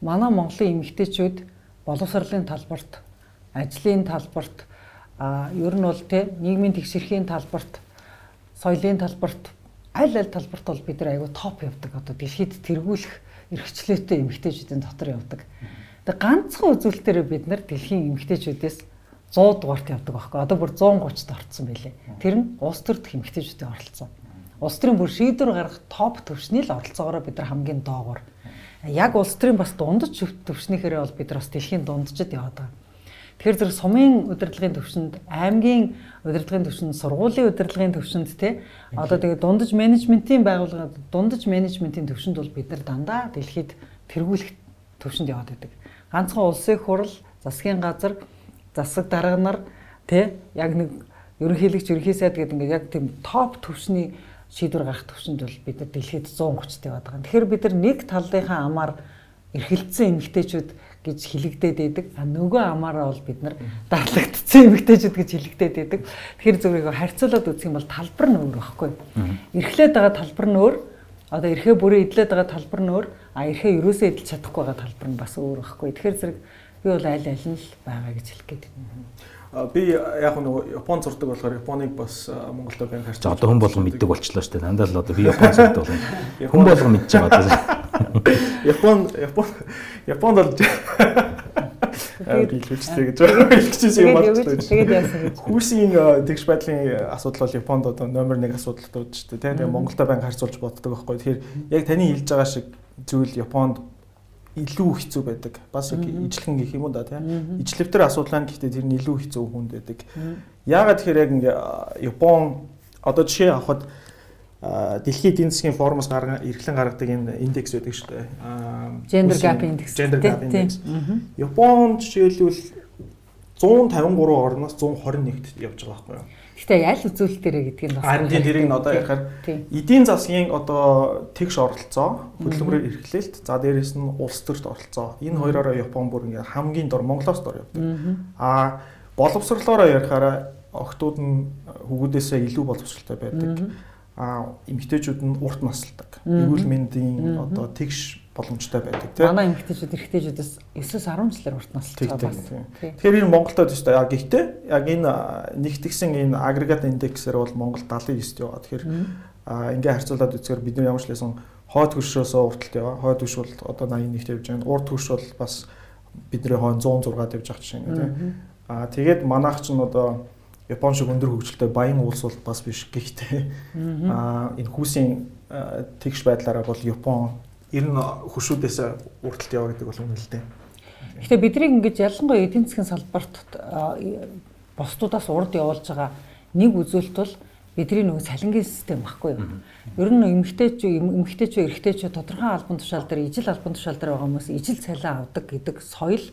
манай Монголын эмэгтэйчүүд боловсролын талбарт, ажлын талбарт, ер нь бол те нийгмийн тэгшэрхийн талбарт, соёлын талбарт аль аль талбарт бол бид нар айгүй топ явдаг. Одоо дэлхийд тэргүүлэх эрхчлөөтэй эмэгтэйчүүдийн дотор явдаг. Тэгээ ганцхан үзүүлэлтээр бид нар дэлхийн эмэгтэйчүүдээс 100 дугаарт явдаг байхгүй. Одоо бүр 130-д орцсон байлээ. Тэр нь улс төр дэх эмэгтэйчүүдийн оролцсон. Улс төрийн бүр шийдвэр гаргах топ төвшний л оролцоогоор бид нар хамгийн доогоор. Яг улс төрийн бас дундаж төвшнийхээрээ бол бид нар бас дэлхийн дунджид яваад байгаа. Тэгэхээр зэрэг сумын удирдлагын төвшөнд, аймгийн удирдлагын төвшөнд, сургуулийн удирдлагын төвшөнд тий одоо тэгээ дундаж менежментийн байгууллага, дундаж менежментийн төвшөнд бол бид нар дандаа дэлхийд тэргүүлэх төвшөнд яваад байдаг. Ганцхан улсын хурал, засгийн газар, засаг дарга нар тий яг нэг ерөнхийлөгч ерөнхий сайд гэдэг ингээд яг тийм топ төвшний шийдвэр гаргах төвшөнд бол бид нар дэлхийд 130-т яваад байгаа. Тэгэхээр бид нар нэг талынхаа амаар эрхэлдсэн эмгтээчүүд гэж хилэгдээд байдаг. А нөгөө амаараа бол бид нар дарлагдсан эмэгтэйчүүд гэж хилэгдээд байдаг. Тэгэхээр зөвхөн харьцуулаад үзэх юм бол талбар нь өөр байхгүй. Эрхлээд байгаа талбар нь өөр. Одоо эрхээ бүрээ идлээд байгаа талбар нь өөр. А эрхээ юусоо идэлж чадахгүй байгаа талбар нь бас өөр байхгүй. Тэгэхээр зэрэг би бол аль аль нь л байгаа гэж хэлэх гээд байна. Би яг нөгөө Япон зурдаг болохоор Японыг бас Монголд байн харж байгаа. Одоо хүн болгон мэддэг болчлоо шүү дээ. Дандаа л одоо би Япон зурдаг бол хүн болгон мэдж байгаа. Япон Япон Японд бол биелүүлжтэй гэж хэлчихсэн юм байна. Тэгээд яасан гэж. Хүүсийн тэгш байдлын асуудал бол Японд одоо номер 1 асуудал дууд шүү дээ. Тэгээд Монголтой байнга харьцуулж боддог байхгүй. Тэгэхээр яг таны хэлж байгаа шиг зүйл Японд илүү хэцүү байдаг. Бас яг ижлэхэн гэх юм уу да тийм. Ижлэвтер асуудал байна гэхдээ тэр нь илүү хэцүү хүнд байдаг. Яагаад тэгэхээр яг ингээ Япон одоо жишээ авахад дэлхийн эдийн засгийн форумоос эрхлэн гаргадаг энэ индекс байдаг шүү дээ. Gender gap index. Gender gap index. Япон жишээлбэл 153 орноос 121-т явж байгаа байхгүй юу? Гэтэ аль үзүүлэлтээрээ нь бас харин тийм тэрийг нь одоо ярихаар эдийн засгийн одоо тэгш оролцоо, хөдөлмөрөөр эрхлэлт, за дээрэс нь улс төрт оролцоо. Энэ хоёроор Япон бүр ингээ хамгийн дор Монголоос дор явдаг. Аа боловсрлоороо ярихаараа охтууд нь хөвгүүдээсээ илүү боловсралтай байдаг а эмэгтэйчүүд нь урт насалдаг. Эрүүл мэндийн одоо тэгш боломжтой байдаг тийм. Манай эмэгтэйчүүд эрэгтэйчүүдээс 9-10 жилээр урт насалж байгаа бас. Тэгэхээр энэ Монголд тест яг гэхдээ яг энэ нэгтгсэн энэ агрегат индексээр бол Монгол 79-т яваа. Тэгэхээр ингээ харьцуулаад үзэхээр бид нар ямар ч лсэн хойд хөршөөс урталт яваа. Хойд хөрш бол одоо 81-т явж байна. Урд хөрш бол бас бидний хойно 106-д явж байгаа чинь тийм. Аа тэгээд манайх ч нь одоо Япон шиг өндөр хөгжилтэй баян улс бол бас биш. Гэхдээ аа энэ хүүсийн тэгш байдлаараа бол Япон ер нь хөшүүдээс урталт яваа гэдэг бол үнэ л дээ. Гэхдээ бидний ингэж ялангуяа эдийн засгийн салбарт босдуудаас урд явуулж байгаа нэг үзүүлэлт бол бидний нөгөө салингийн систем баггүй юу. Ер нь эмгтээч эмгтээч эрэгтэйч тодорхой албан тушаал дээр ижил албан тушаал дээр байгаа хүмүүс ижил цалин авдаг гэдэг соёл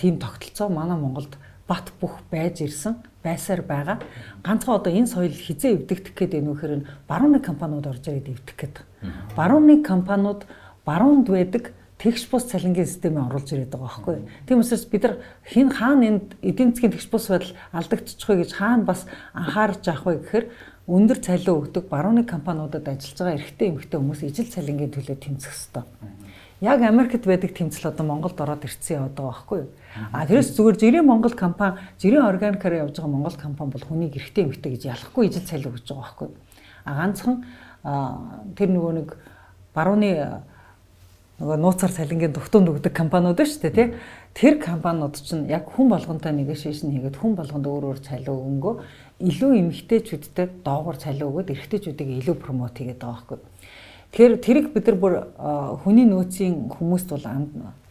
тийм тогтолцоо манай Монголд бат бүх байж ирсэн байсаар байгаа. Ганцхан одоо энэ соёл хизээ эвдэгдэх гээд байна вэхээр нь барууны компаниуд орж ирээд эвдэх гээд. Барууны компаниуд баруунд байдаг тэгш бус цалингийн системээ оруулж ирээд байгаа байхгүй. Тийм учраас бид нар хин хаана энд эдийн засгийн тэгш бус байдал алдагдчих вэ гэж хаана бас анхаарч авах вэ гэхээр өндөр цалин өгдөг барууны компаниудад ажиллаж байгаа эрэгтэй эмэгтэй хүмүүс ижил цалингийн төлөө тэмцэх ёстой. Яг Америкт байдаг тэмцэл одоо Монголд ороод ирсэн яваад байгаа байхгүй юу? А тэрээс зүгээр жирийн Монгол компани, жирийн органикаар явж байгаа Монгол компани бол хүнийг эргэтэй эмхтэй гэж ялахгүй ижил цалин өгч байгаа байхгүй. А ганцхан тэр нөгөө нэг барууны нөгөө нууцар цалингийн дугтунд өгдөг компаниуд шүү дээ тий. Тэр компаниуд чинь яг хүн болгонтой negotiation хийгээд хүн болгонд өөр өөр цалин өгөнгөө илүү эмгтээчүүдтэй доогуур цалин өгөөд эрэгтэйчүүдийг илүү промот хийгээд байгаа байхгүй. Тэгэхээр тэрийг бид нар бүр хүний нөөцийн хүмүүст бол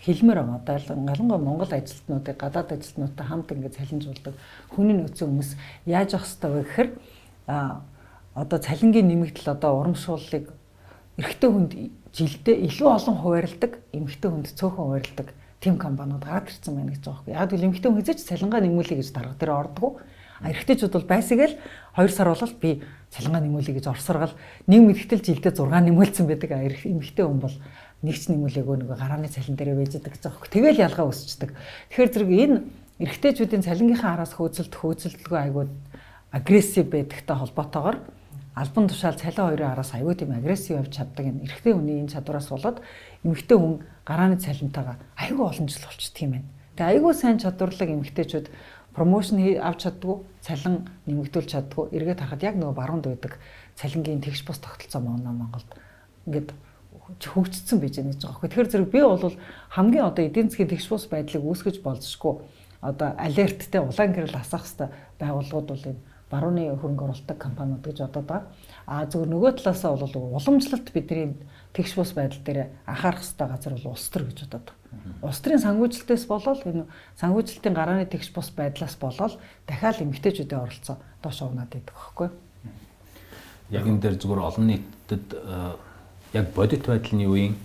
хэлмээр байгаа. Галангой Монгол ажилтнуудыг гадаад ажилтнуудтай хамт ингээд цалинжуулдаг хүний нөөцийн хүмүүс яаж авах ёстой вэ гэхээр одоо цалингийн нэмэгдэл одоо урамшууллыг эрэгтэй хүнд жилдээ илүү олон хуваарилдаг, эмэгтэй хүнд цөөхөн хуваарилдаг тим компаниуд гараад ирсэн байна гэж байгаа юм. Яг л эмэгтэй хүн хэзээ ч цалингаа нэмүүлэе гэж дарга дээр ордгоо. Эрэгтэйчүүд бол байсагээл 2 сар болол би цалингаа нэмүүлэе гэж орсоргал нэг мэдгтэл жилдээ 6 нэмүүлсэн байдаг. Эмэгтэй хүн бол нэг ч нэмүүлээгөө нөгөө гарааны цалин дээр байж байгаа гэж байгаа. Тэгэл ялгаа өсчдөг. Тэгэхээр зэрэг энэ эрэгтэйчүүдийн цалингийнхаа араас хөөцөлд хөөцөлдөлгүй айгуу агрессив байдагтай холбоотойгоор албан тушаал цалин хоёрын араас аюу тийм агрессив явж чаддаг энэ эрэгтэй хүний энэ чадвараас болоод эмэгтэй хүн гарааны цалинтайгаа аюу олон жил болчихдөг юм байна. Тэгээ аюу сайн чадварлаг эмэгтэйчүүд промошн авч чаддгүй, цалин нэмэгдүүлж чаддгүй, эргээд харахад яг нөгөө баруунд байдаг цалингийн тэгш бус тогтолцоо манай Монголд ингээд хөгжсөн байж байгаа гэж байгаа. Тэгэхээр зэрэг би бол хамгийн одоо эдийн засгийн тэгш бус байдлыг үүсгэж болзошгүй одоо алерттэй улаан гэрэл асах хэвээр байгууллагууд бол энэ барууны хөрөнгө оруулалттай компаниуд гэж бодоод байгаа. А зөвхөн нөгөө талаасаа бол уламжлалт бидний тэгш бус байдал дээр анхаарах хэрэгтэй газар бол улс төр гэж бодоод байгаа. Улс төрийн санхүүжилтээс болоод энэ санхүүжилтийн гарааны тэгш бус байдлаас болоод дахиад эмгтээчүүдийн оролцоо доош унаад идэх байхгүй. Яг энэ дээр зүгээр олон нийтэд э, яг бодит байдлын үеийн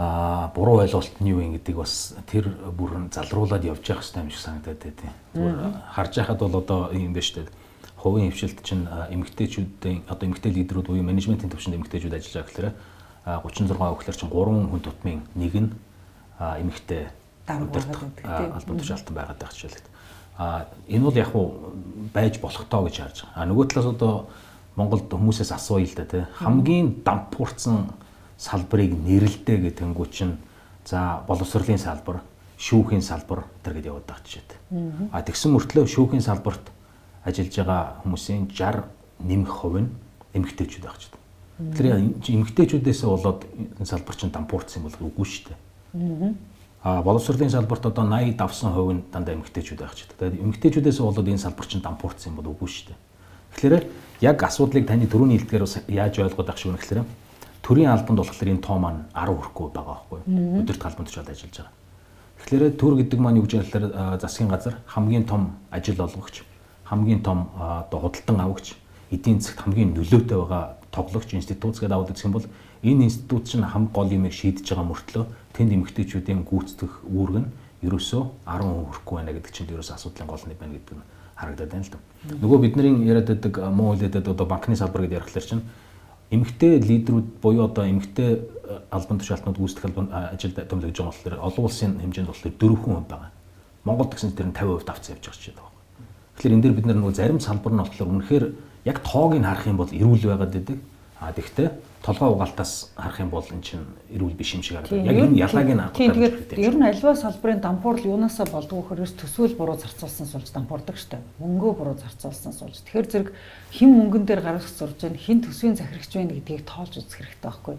а буруу ойлголт нь юу юм гэдэг бас тэр бүр залруулад явж явах хэрэгтэй юм шиг санагдаад байдیں۔ Зүгээр харж байхад бол одоо юм байна шүү дээ. Хувийн хвшилт чинь эмэгтэйчүүдийн одоо эмэгтэй лидерүүд буюу менежментийн төвшөнд эмэгтэйчүүд ажиллаж байгаа гэхээр 36 өгөхлөр чинь 3 хүн тутмын нэг нь эмэгтэй албан тушаалтан байгаад байх жишээлбэл. А энэ бол яг уу байж болох тоо гэж харж байгаа. А нөгөө талаас одоо Монголд хүмүүсээс асууя л да тий. Хамгийн дампуурсан салбарыг нэрлэдэ гэтэнгүү чинь за боловсролын салбар, шүүхийн салбар тэр гэдээ яваад байгаа жишээд. А тэгсэн мөртлөө шүүхийн салбарт ажиллаж байгаа хүмүүсийн 60 нэмэх хувь нь эмэгтэйчүүд байх ч гэдэг. Тэгэхээр эмэгтэйчүүдээс болоод энэ салбар чинь дампуурсан юм бол үгүй шүү дээ. А боловсролын салбарт одоо 80 давсан хувь нь дандаа эмэгтэйчүүд байх ч гэдэг. Эмэгтэйчүүдээс болоод энэ салбар чинь дампуурсан юм бол үгүй шүү дээ. Тэгэхээр яг асуудлыг таны төрөний хэлдгээр яаж ойлгоод авах шиг вэ гэхээр төрийн албанд болохоор энэ тоо маань 10 хүрэхгүй байгаа байхгүй юу? Өдөрт албанд очиод ажиллаж байгаа. Тэгэхээр төр гэдэг маань юу гэж хэлэхээр засгийн газар хамгийн том ажил олгогч, хамгийн том одоо худалдан авагч, эдийн засгт хамгийн нөлөөтэй байгаа тоглогч институт гэдэг аваад үзэх юм бол энэ институт чинь хам гол юмыг шийдэж байгаа мөртлөө тэнд эмэгтэйчүүдийн гүйцэтгэх үүрэг нь ерөөсөө 10 хүрэхгүй байна гэдэг чинь ерөөсөө асуудлын гол нь байна гэдэг нь харагдаад байна л да. Нөгөө бидний яриад байдаг муу хэлээд одоо банкны салбар гэдэг ярихлаар чинь эмэгтэй лидерүүд буюу одоо эмэгтэй албан тушаалтнууд гүйцэтгэх албан ажилд томилж байгаа болохоор олон улсын хэмжээнд болохоор 4 хүн байгаа. Монгол гэсэн тэр нь 50% давцсан явж байгаа ч гэдэг. Тэгэхээр энэ дээр бид нар нөгөө зарим салбар нь болохоор үнэхээр яг тоог нь харах юм бол эрүүл байгаад байдаг. А тэгвэл толгой угаалтаас харах юм бол эн чинь эрүүл биш юм шиг харагдав. Яг энэ ялгааг нь харах хэрэгтэй. Тэгээд ер нь альва салбарын дампуурл юунаасаа болдгоо хөрөөс төсөөл буруу зарцуулсан суулж дампуурдаг штэ. Мөнгөө буруу зарцуулсан суулж. Тэгэхээр зэрэг хэн мөнгөн дээр гарах сурж байна, хэн төсвийн захирагч байна гэдгийг тоолж үзэх хэрэгтэй байхгүй.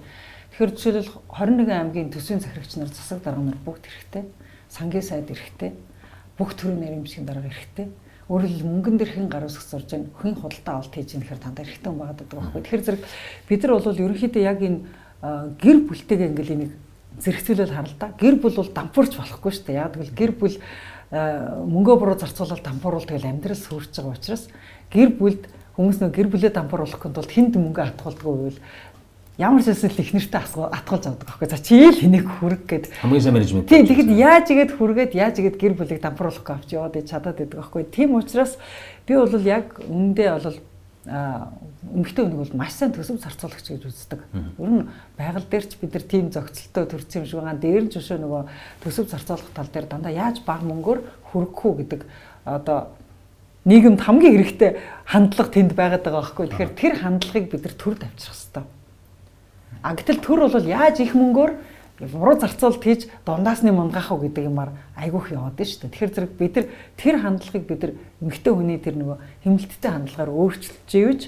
Тэгэхээр жишээлбэл 21 аймгийн төсвийн захирагч нар, засаг дарга нар бүгд хэрэгтэй. Сангийн сайд хэрэгтэй. Бүх төрлийн бичгийн дарга хэрэгтэй өөрөлд мөнгөн дээр хэн гар усгах сурж байна хэн худалдаа авалт хийж байгаа гэхээр дандаа эрэгтэй хүн байгаад байгаа байхгүй. Тэгэхээр зэрэг бид нар бол ерөнхийдөө яг энэ гэр бүлтэйгээ ингээл энийг зэрэгцүүлэл харал та. Гэр бүл бол дампуурч болохгүй шүү дээ. Яг тэгвэл гэр бүл мөнгөө буруу зарцуулаад дампууруул тэгэл амьдрал сүрж байгаа учраас гэр бүлд хүмүүс нөө гэр бүлээ дампууруулахын тулд хүнд мөнгө атгуулдаг байвал ямар ч зүйл их нэртэй атгуулж авдаг байхгүй. За чи ил хэнийг хүрэг гэд. Хамгийн сайн менежмент. Тийм тэгэхэд яаж игээд хүргээд яаж игээд гэр бүлийг дампууруулахгүй авч яваад чадаад байдаг байхгүй. Тийм учраас би бол яг өмнөдөө бол эмэгтэй хүнийг бол маш сайн төсөв зарцуулагч гэж үздэг. Ер нь байгаль дээр ч бид нар тийм зохицолтой төрсөн юм шиг байгаа. Дээр нь ч өшөө нөгөө төсөв зарцуулах тал дээр дандаа яаж баг мөнгөөр хүрэх үү гэдэг одоо нийгэмд хамгийн хэрэгтэй хандлага тэнд байгаад байгаа байхгүй. Тэгэхээр тэр хандлагыг бид нар төр тавьчих хэрэгтэй. А гэтэл төр бол яаж их мөнгөөр буруу зарцуулалт хийж дундаасны мунгаах уу гэдэг юмар айгүйх яваад нь шүү дээ. Тэгэхээр зэрэг бид нар тэр хандлагыг бид нар эмгтэй хүний тэр нөгөө хэмнэлттэй хандлагаар өөрчилж ивж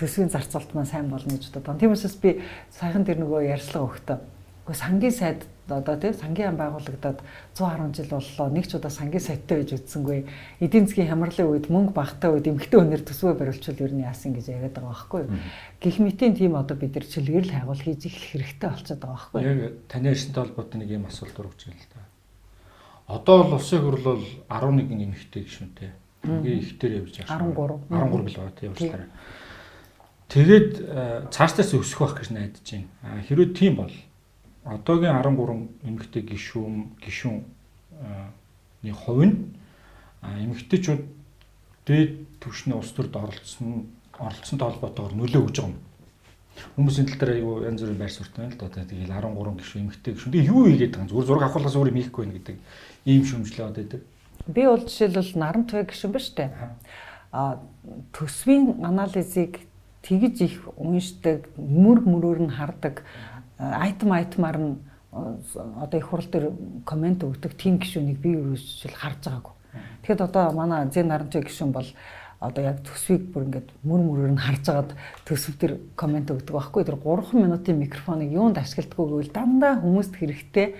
төсвийн зарцуулалт маань сайн болно гэж бодод. Тийм учраас би саяхан тэр нөгөө ярьслага өгтөө Гэхдээ сангийн сайд одоо тийм сангийн ам байгуулагдаад 110 жил боллоо нэг ч удаа сангийн сайттай байж үтсэнгүй эдийн засгийн хямралын үед мөнгө багтаа үед эмгхтэн өнөр төсвөө барилчвал ер нь яасан гэж яриад байгаа байхгүй юу. Гэх мэтийн тийм одоо бид нар чөлгөрл хайгуул хийж эхлэх хэрэгтэй болчиход байгаа байхгүй юу. Яг таны арьсантай холбоотой нэг юм асуулт өргөж байна л да. Одоо бол улсын хурл бол 11 эмэгтэй гişүнтэй. Ингээ ихтер явж байгаа. 13. 13 л байгаа тийм уучлаарай. Тэгээд цаашдаас өсөх байх гэж найдаж байна. Хэрвээ тийм бол одоогийн 13 эмэгтэй гишүүн гишүүн ны хувь нь эмэгтэйчүүд дээд түвшний улс төрд оролцсон оролцсонтой холбоотойгоор нөлөө өгж байгаа юм. Хүмүүсийн тал дээр аюу янз бүрийн байр байна л да. Тэгэл 13 гишүүн эмэгтэй гишүүн. Тэгээ юу хийгээд байгаа юм? Зүгээр зураг авахлаас өөр юм хийхгүй байх гэдэг ийм шүмжлээ одоо байдаг. Би бол жишээлбэл наран туяа гишүүн ба штэ. А төсвийн анализыг тэгж их уншдаг, мөр мөрөөр нь хардаг айтм айтмаар нь одоо их хурал дээр комент өгдөг тийм гишүүнийг би ерөөсөл харж байгаагүй. Тэгэхэд одоо манай Зэн Наранчаа гишүүн бол одоо яг төсвийг бүр ингээд мөр мөрөөр нь харж агаад төсөв төр комент өгдөг байхгүй тэр 3 минутын микрофоныг юунд ашигладаггүй гэвэл дандаа хүмүүст хэрэгтэй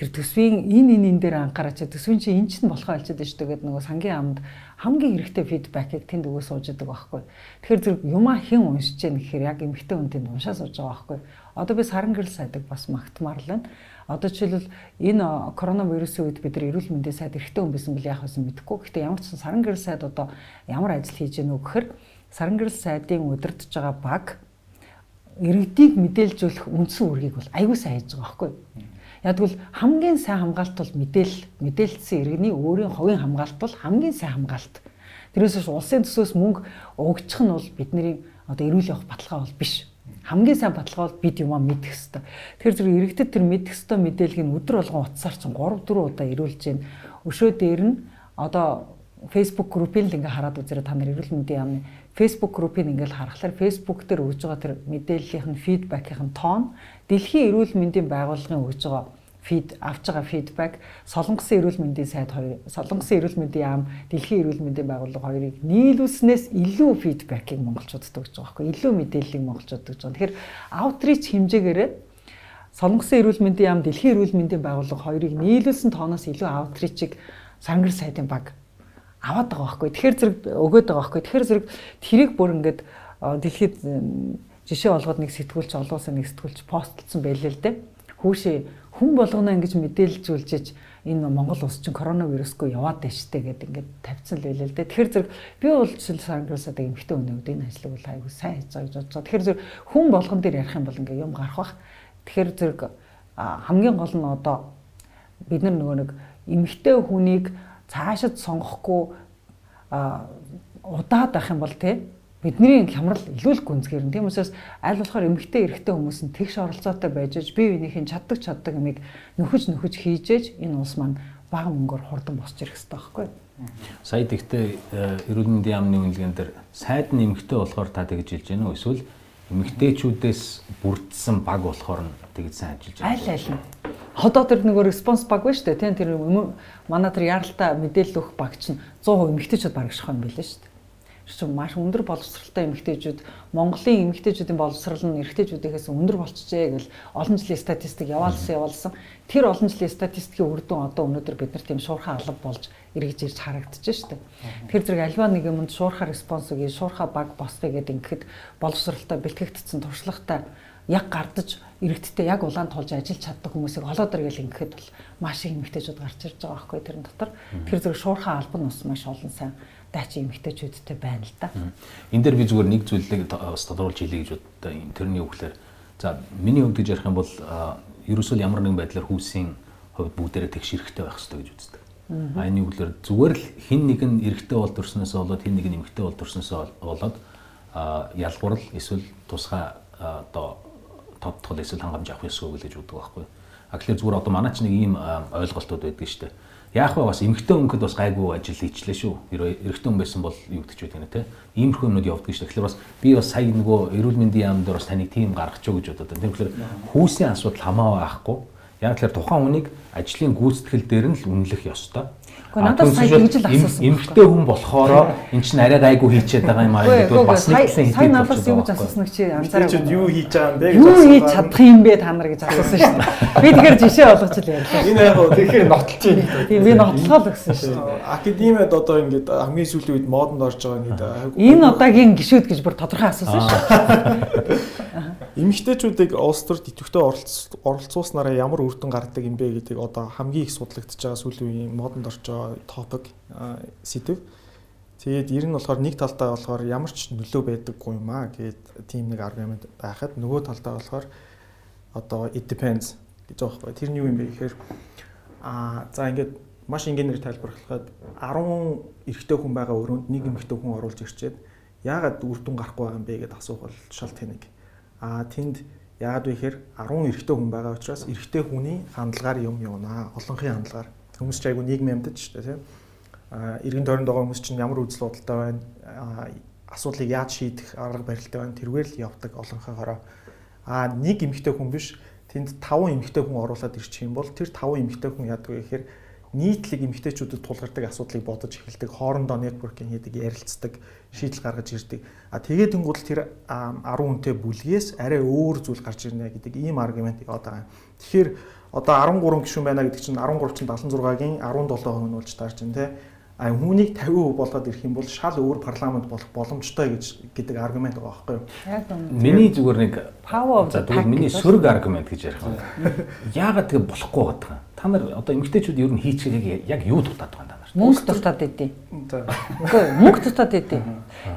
тэр төсвийн энэ энэ энэ дээр анхаарч төсвийн чинь эн чинь болохоо шүү дээ гэдэг нөгөө сангийн амд хамгийн хэрэгтэй фидбэкийг тэнд өгөө сууж идэг байхгүй. Тэгэхээр зэрэг юмаа хэн уншиж гэн гэхээр яг эмгтэй хүн тэнд уншаа сууж байгаа байхгүй. Одоо би саран гэрэл сайдаг бас магтмаар л байна. Одоо жишээлбэл энэ коронавирусын үед бид нар эрүүл мэндийн сайд эрхтэй хүн байсан бол яах вэ мэдэхгүй. Гэхдээ ямар ч саран гэрэл сайд одоо ямар ажил хийж гэнэ үү гэхээр саран гэрэл сайдын удирдах байгаа баг иргэдийг мэдээлжүүлэх үндсэн үүргийг бол аягүй сайн хийж байгаа байхгүй. Ягдвал хамгийн сайн хамгаалт бол мэдээл мэдээлсэн иргэний өөрийн хувийн хамгаалт бол хамгийн сайн хамгаалт. Тэрээс улсын төсөөс мөнгө өгчих нь бол бидний одоо эрүүл явах баталгаа бол биш хамгийн сайн баталгаа бол бид юмаа мэдэх хэвээр. Тэгэхээр зэрэг иргэдэд тэр мэдэх хэвээр мэдээллийг нь өдөр болгон утсаар чинь 3 4 удаа ирүүлж гин. Өшөө дээр нь одоо Facebook группийг л ингээ хараад үзээрэй та нар эрүүл мэндийн яамны Facebook группийг ингээл харахаар Facebook дээр өгж байгаа тэр мэдээллийнх нь фидбэкийнх нь тоон дэлхийн эрүүл мэндийн байгууллагын өгж байгаа фид авч байгаа фидбек Солонгосын эрүүл мэндийн сайд хоёр Солонгосын эрүүл мэндийн яам Дэлхийн эрүүл мэндийн байгууллага хоёрыг нийлүүлснээс илүү фидбекийг монголчуудад өгч байгаа байхгүй илүү мэдээллийг монголчуудад өгч байгаа. Тэгэхээр аутрич хэмжээгээрээ Солонгосын эрүүл мэндийн яам Дэлхийн эрүүл мэндийн байгууллага хоёрыг нийлүүлсэн тооноос илүү аутричийг Сангар сайдын баг аваад байгаа байхгүй. Тэгэхээр зэрэг өгөөд байгаа байхгүй. Тэгэхээр зэрэг тэрийг бүр ингээд дэлхийд жишээ болгоод нэг сэтгүүлч олуулсан нэг сэтгүүлч постлцсан байлээ л дээ. Хүүшээ хүн болгоно ингэж мэдээлжүүлж энэ Монгол улс чинь коронавирусгүй яваад байна штэ гэд ингээд тавьсан л байлээ л дээ. Тэгэхээр зэрэг би бол жишээл сангасаад эмхтэй өнөөд энэ ажлыг бол айгүй сайн хийж байгаа гэж бодож байгаа. Тэгэхээр зэрэг хүн болгон дээр ярих юм бол ингээд юм гарах бах. Тэгэхээр зэрэг хамгийн гол нь одоо бид нар нөгөө нэг эмхтэй хүнийг цаашид сонгохгүй удаад байх юм бол тий бидний хямрал илүү л гүнзгийрэн. Тийм учраас аль болохоор эмгтэй эрэгтэй хүмүүс нь тэгш оролцоотой байж аж бие биенийхээ чаддаг чаддаг юмыг нөхөж нөхөж хийжээж энэ улс маань бага мөнгөөр хурдан босч ирэх хэрэгтэй байхгүй юу? Сая тэгтээ э, эрүүл мэндийн яамны үнэлгээнд дэр сайд нь эмгтэй болохоор та тэгж хэлж гэнэ үү? Эсвэл эмгтээчүүдээс бүрдсэн баг болохоор нь тэгж сайн ажиллаж байна. Аль аль нь. Одоо тэр нөгөө респонс баг шүү дээ. Тийм тэр манай тэр яралтай мэдээлэл өгөх баг чинь 100% эмгтээчүүд баг шахах юм билээ дээ чинь маш өндөр боловсралтай эмэгтэйчүүд Монголын эмэгтэйчүүдийн боловсрал нь эрэгтэйчүүдээс өндөр болчихжээ гэл олон жилийн статистик яваалсан яваалсан. Тэр олон жилийн статистикийн үр дүн одоо өнөөдөр бид нар тийм шуурхай алба болж эргэж ирж харагдаж штэ. Тэр зэрэг альва нэг юмд шуурхай респонс өгье, шуурхай баг босгоё гэд ингэхэд боловсралтай бэлтгэгдсэн туршлагатай яг гардаж иргэдтэй яг улаан тулж ажиллаж чаддаг хүмүүсийг олоод иргээл ингэхэд бол маш их эмэгтэйчүүд гарч ирж байгаа байхгүй тэрэн дотор. Тэр зэрэг шуурхай алба нь бас маш олон сайн дайчин эмэгтэйчүүдтэй байна л да. Энэ дээр би зүгээр нэг зүйлийг бас тодруулж хэлье гэж боддог. Тэрний үгээр за миний хувьд гэж ярих юм бол ерөөсөө ямар нэгэн байдлаар хүүсийн хувьд бүгдээрээ тэгш эрэхтэй байх хэрэгтэй гэж үздэг. А энэ үгээр зүгээр л хин нэг нь эрэхтэй бол төрснөөс болоод хин нэг нь эмэгтэй бол төрснөөс болоод ялгуурл эсвэл тусгай одоо тодтгол эсвэл хангамж авах ёсгүй гэж үздэг байхгүй. А тэгэхээр зүгээр одоо манай ч нэг ийм ойлголтууд байдаг шүү дээ яах вэ бас эмгтэн өнгөд бас гайгүй ажил хийчлээ шүү. Эрэгтэн хүн байсан бол юу гэдэг ч байдаг нэ тэ. Иймэрхүү юмнууд явдаг шүү. Тэгэхээр бас би бас сая нөгөө эрүүл мэндийн яамд дээр бас таныг тийм гаргах ч гэж бодод. Тэгэхээр хүүсийн асуудал хамаа байхгүй. Яг тэгэхээр тухайн хүнийг ажлын гүйцэтгэл дээр нь л үнэлэх ёстой. Гэхдээ надад сая тэгж л асуусан. Эмэгтэй хүн болохоор эн чинь арай гайгүй хийчихэд байгаа юм аа гэдэг бас нэг хэлсэн. Сая надаас юу гэж асуусан чи анзаараа. Чи юу хийж байгаа юм бэ гэж асуусан. Юу хийж чадах юм бэ та нар гэж асуусан шүү дээ. Би тэгэхээр жишээ олгож л ярьлаа. Энэ яг гоо тэгэхээр нотлож байна. Тийм би нотлоо л гэсэн шүү дээ. Академиад одоо ингээд хамгийн сүүлийн үед модонд орж байгаа ингээд энэ удаагийн гişүүд гэж бүр тодорхой асуусан шүү. Эмэгтэйчүүдийг улс төрд идэвхтэй оролцуулснараа ямар үр дүн гардаг юм бэ гэдэг одоо хамгийн их судлагдж байгаа сүүлийн үеийн модонд орж байгаа топик сэдв. Тэгээд ер нь болохоор нэг талдаа болохоор ямар ч нөлөө байдаггүй юм аа гэд тийм нэг аргумент байхад нөгөө талдаа болохоор одоо it depends гэж байгаа байхгүй. Тэр нь юу юм бэ гэхээр аа за ингээд маш энгийнээр тайлбарлахад 10 эрэгтэй хүн байгаа өрөөнд нэг эмэгтэй хүн оруулж ирчээд яагаад үр дүн гарахгүй байгаа юм бэ гэдээ асуух бол шал тэнэг. Аа тэнд яагаад вэ гэхээр 10 эрэгтэй хүн байгаа учраас эрэгтэй хүний хандлагаар юм юунаа. Олонхын хандлагаар. Хүмүүс ч айгүй нийгмийн амьдад ч тийм. Аа иргэн тойронд байгаа хүмүүс чинь ямар үзэл бодолтой байна. Асуудлыг яаж шийдэх арга барилтай байна. Тэргээр л явдаг олонхойгоороо. Аа нэг эмэгтэй хүн биш тэнд 5 эмэгтэй хүн оруулаад ирчих юм бол тэр 5 эмэгтэй хүн яадаг вэ гэхээр нийтлэг эмэгтэйчүүдэд тулгардаг асуудлыг бодож эхэлдэг, хоорондоо нэтворкинг хийдэг, ярилцдаг, шийдэл гаргаж ирдэг. А тэгээд тэнгуул тэр 10 хүнтэй бүлгээс арай өөр зүйл гарч ирнэ гэдэг ийм аргументыг одоо байгаа. Тэгэхээр одоо 13 гишүүн байна гэдэг чинь 13 чинь 76-гийн 17% нь болж таарч байна те. А хүнийг 50% болгоод ирэх юм бол шал өөр парламент болох боломжтой гэж гэдэг аргумент байгаа байхгүй юу? Миний зүгээр нэг power за тэгвэл миний сөрөг аргумент гэж ярих байна. Яагаад тэгээ болохгүй байгаа юм? Та нар одоо эмгтээчүүд ер нь хийчихээ яг юу дутаад байгаа юм? Мөнгө дутаад идэв. Үгүй мөнгө дутаад идэв.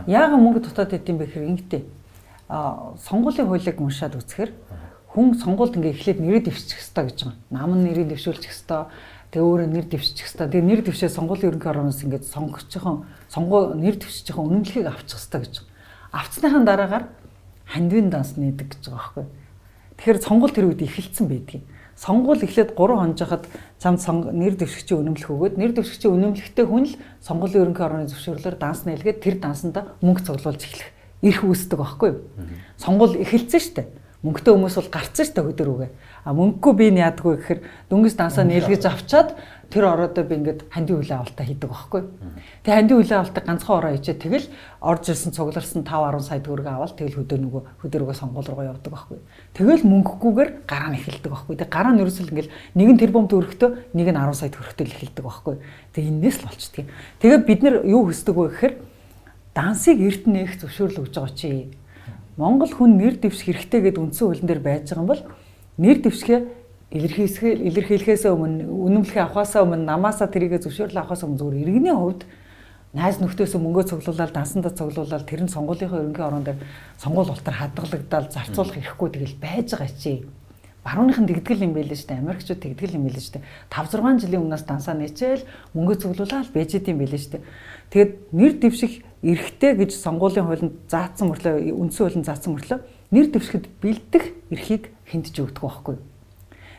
Яагаад мөнгө дутаад идэв бэ гэхээр ингэдэй. А сонгуулийн хуулийг уншаад үзэхээр хүн сонгуульд ингээ эхлээд нэрээ дэвшчих хэрэгтэй гэж байгаа. Нам нэрээ дэвшүүлчих хэрэгтэй Тэгээ өөрөө нэр дэвшчих хэвээр. Тэгээ нэр дэвшээ сонгуулийн ерөнхий ороноос ингээд сонгогчхон сонгуу нэр дэвшчихэн үнэмлэхийг авчих хэвээр гэж. Авцсныхан дараагаар хандвин данс нээдэг гэж байгаа байхгүй. Тэгэхээр сонгуул тэр үед эхэлсэн байдгийг. Сонгуул эхлээд 3 хонож хахад чамд нэр дэвшигчийн үнэмлэх өгөөд нэр дэвшигчийн үнэмлэхтэй хүн л сонгуулийн ерөнхий ороны зөвшөөрлөөр данс нээлгээд тэр дансанда мөнгө цуглуулж эхлэх эрх үүсдэг байхгүй юу? Сонгуул эхэлсэн шүү дээ. Мөнгөтэй хүмүүс бол гарцсан шүү дээ хөдөр үгээ. А мөнгөгүй би нь яадаггүй гэхээр дөнгөж дансаа нээлгэж авчаад тэр ороодоо би ингээд хандийн хүлээ авалтаа хийдэг байхгүй. Тэгээ хандийн хүлээ авалтаа ганцхан ороо хийчээ тэгэл орж ирсэн цугларсан 5 10 сая төгрөг аваад тэгэл хөдөө нөгөө хөдөөргөө сонгуул руугаа явдаг байхгүй. Тэгэл мөнгөггүйгээр гараа нь эхэлдэг байхгүй. Тэгээ гараа нь ерөөсөл ингээд нэг нь тэрбум төгрөгтөө нэг нь 10 сая төгрөгтөө л эхэлдэг байхгүй. Тэгээ энэс л болчдөг. Тэгээ бид нар юу хүсдэг вэ гэхээр дансыг эрт нээх зөвшөөрөл өгж байгаа чи. Монгол хүн нэр дэвших хэрэгтэй гэдэг үндсэн хуулийн дээр байж байгаа юм бол нэр дэвшгээ илэрхийлэхээ илэрхийлэхээс өмнө үнэмлэхээ авахаасаа өмнө намаасаа тэрийгэ зөвшөөрөл авахаас өмнө зүгээр иргэний хувьд найз нөхдөөсөө мөнгөө цуглуулаад дансандаа цуглуулаад тэр нь сонгуулийнхаа ерөнхий орон дээр сонгуул ултар хадгалагдаад зарцуулах ирэхгүй тэгэл байж байгаа чи. Барууныхан тэгдгэл юм байлээ шүү дээ. Америкчууд тэгдгэл юм байлээ шүү дээ. 5 6 жилийн өмнөөс дансаа нээчээл мөнгөө цуглуулаад байж идэм байлээ шүү дээ. Тэгэд нэр дэвших эрхтэй гэж сонгуулийн хуулинд заасан мөрлөө үндсэн хуулинд заасан мөрлөө нэр дэвшгэд бэлдэх эрхийг хинтж өгдөг байхгүй.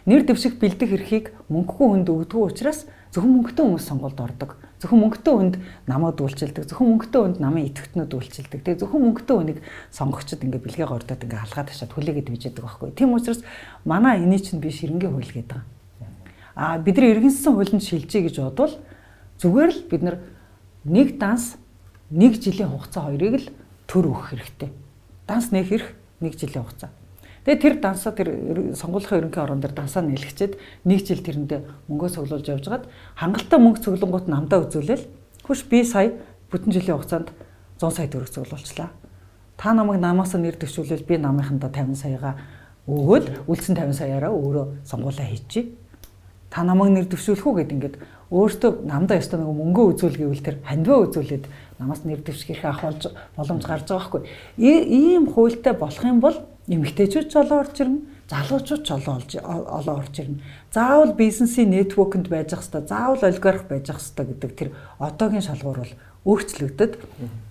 Нэр дэвших бэлдэх эрхийг мөнгөгүй хүнд өгдөг учраас зөвхөн мөнгөтэй хүмүүс сонгуульд ордог. Зөвхөн мөнгөтэй хүнд намайг дүүлчилдэг. Зөвхөн мөнгөтэй хүнд намын идэвхтнүүд дүүлчилдэг. Тэгээ зөвхөн мөнгөтэй хүнийг сонгогчд ингээ бэлгээ гордоод ингээ халгаад ташаад хүлээгээд бийж яадаг байхгүй. Тийм учраас манай эний чинь би ширэнгийн хууль гэдэг. Аа бидний иргэнсэн хуулинд шилжиж гэж бодвол зүгээр л бид нэг данс нэг жилийн хугацаа хоёрыг л төр өгөх хэрэгтэй. Данс нэх хэрэг нэг жилийн хугацаа. Тэгээ тэр дансаа тэр сонгуулийн ерөнхий орон дээр дансаа нэлгчээд нэг жил тэрэндээ мөнгөө цуглуулж явжгаад хангалттай мөнгө цуглангууд намдаа үзүүлээл хүш би сая бүтэн жилийн хугацаанд 100 сая төгрөг цуглуулчлаа. Та намайг намаас нэр дэвшүүлвэл би намынхандаа 50 саяга өгөөл үлдсэн 50 саяараа өөрөө сонгуулаа хийчихье. Та намайг нэр дэвшүүлэх үү гэд ингээд өөртөө намдаа ёстой нэг мөнгөө үзүүл гэвэл тэр хандваа үзүүлээд намаас нэр дэвшгэх ах болж боломж гарч байгаа байхгүй. Ийм хуультай болох юм бол эмэгтэйчүүд ч олоо орж ирнэ, залуучууд ч олоо олж олоо орж ирнэ. Заавал бизнесийн нэтворкэнд байж ах хэвээр, заавал олигарх байж ах хэвээр гэдэг тэр одоогийн шалгуур бол өөрчлөгдөд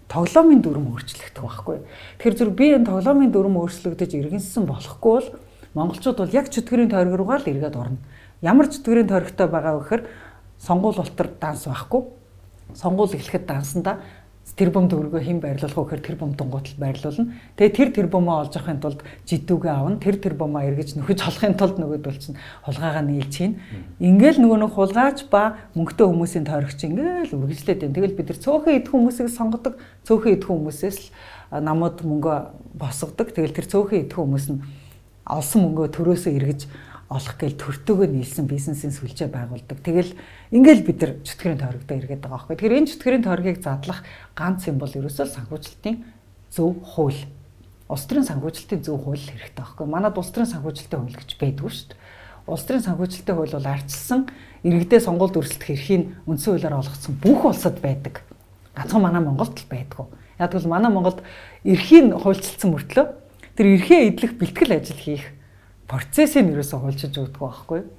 тоглоомын дүрм өөрчлөгдөх байхгүй. Тэгэхээр зүр би энэ тоглоомын дүрм өөрчлөгдөж иргэнсэн болохгүй бол монголчууд бол яг чөтгөрийн тойрог руугаа л эргээд орно. Ямар чөтгөрийн тойрогтой байгаа вэ гэхээр сонгуул ултар данс байхгүй. Сонгуул эхлэхэд дансанда тэр бом төгрөгөө хэн байрлуулах вэ гэхээр тэр бом дунгуйтал байрлуулна. Тэгээ тэр тэр бомоо олж авахын тулд жидүүгээ авна. Тэр тэр бомоо эргэж нөхөж холохын тулд нөгөөдөл чинь хулгайгаа нийлж хийн. Ингээл нөгөө нэг хулгайч ба мөнгөтэй хүмүүсийн тойрогч ингээл үргэлжлээд байна. Тэгэл бид нар цөөхөн идэх хүмүүсийг сонгодог. Цөөхөн идэх хүмүүсээс л намууд мөнгө босгодог. Тэгэл тэр цөөхөн идэх хүмүүс нь олсон мөнгөө төрөөсөө эргэж олох гээл төртөөгөө нийлсэн бизнесийн сүлжээ байгуулдаг. Тэгэл ингээл бид нар чөтгөрийн тойрогдоо эргээд байгаа байхгүй. Тэгэхээр энэ чөтгөрийн тойргийг задлах ганц юм бол ерөөсөө санхүүжилтийн зөв хууль. Улс төрийн санхүүжилтийн зөв хууль хэрэгтэй байхгүй. Манад улс төрийн санхүүжилтийн хууль гэж байдгүй шүү дээ. Улс төрийн санхүүжилтийн хууль бол арчилсан иргэдээ сонгуульд өрсөлдөх эрхийг үндсэн хуулиар олгоцсон бүх улсад байдаг. Ганцхан манай Монголд л байдгүй. Яг бол манай Монголд эрхийн хуульчилсан мөртлөө тэр эрхээ эдлэх бэлтгэл ажил хийх процессыг ерөөсөө хулчиж өгдөг байхгүй юу?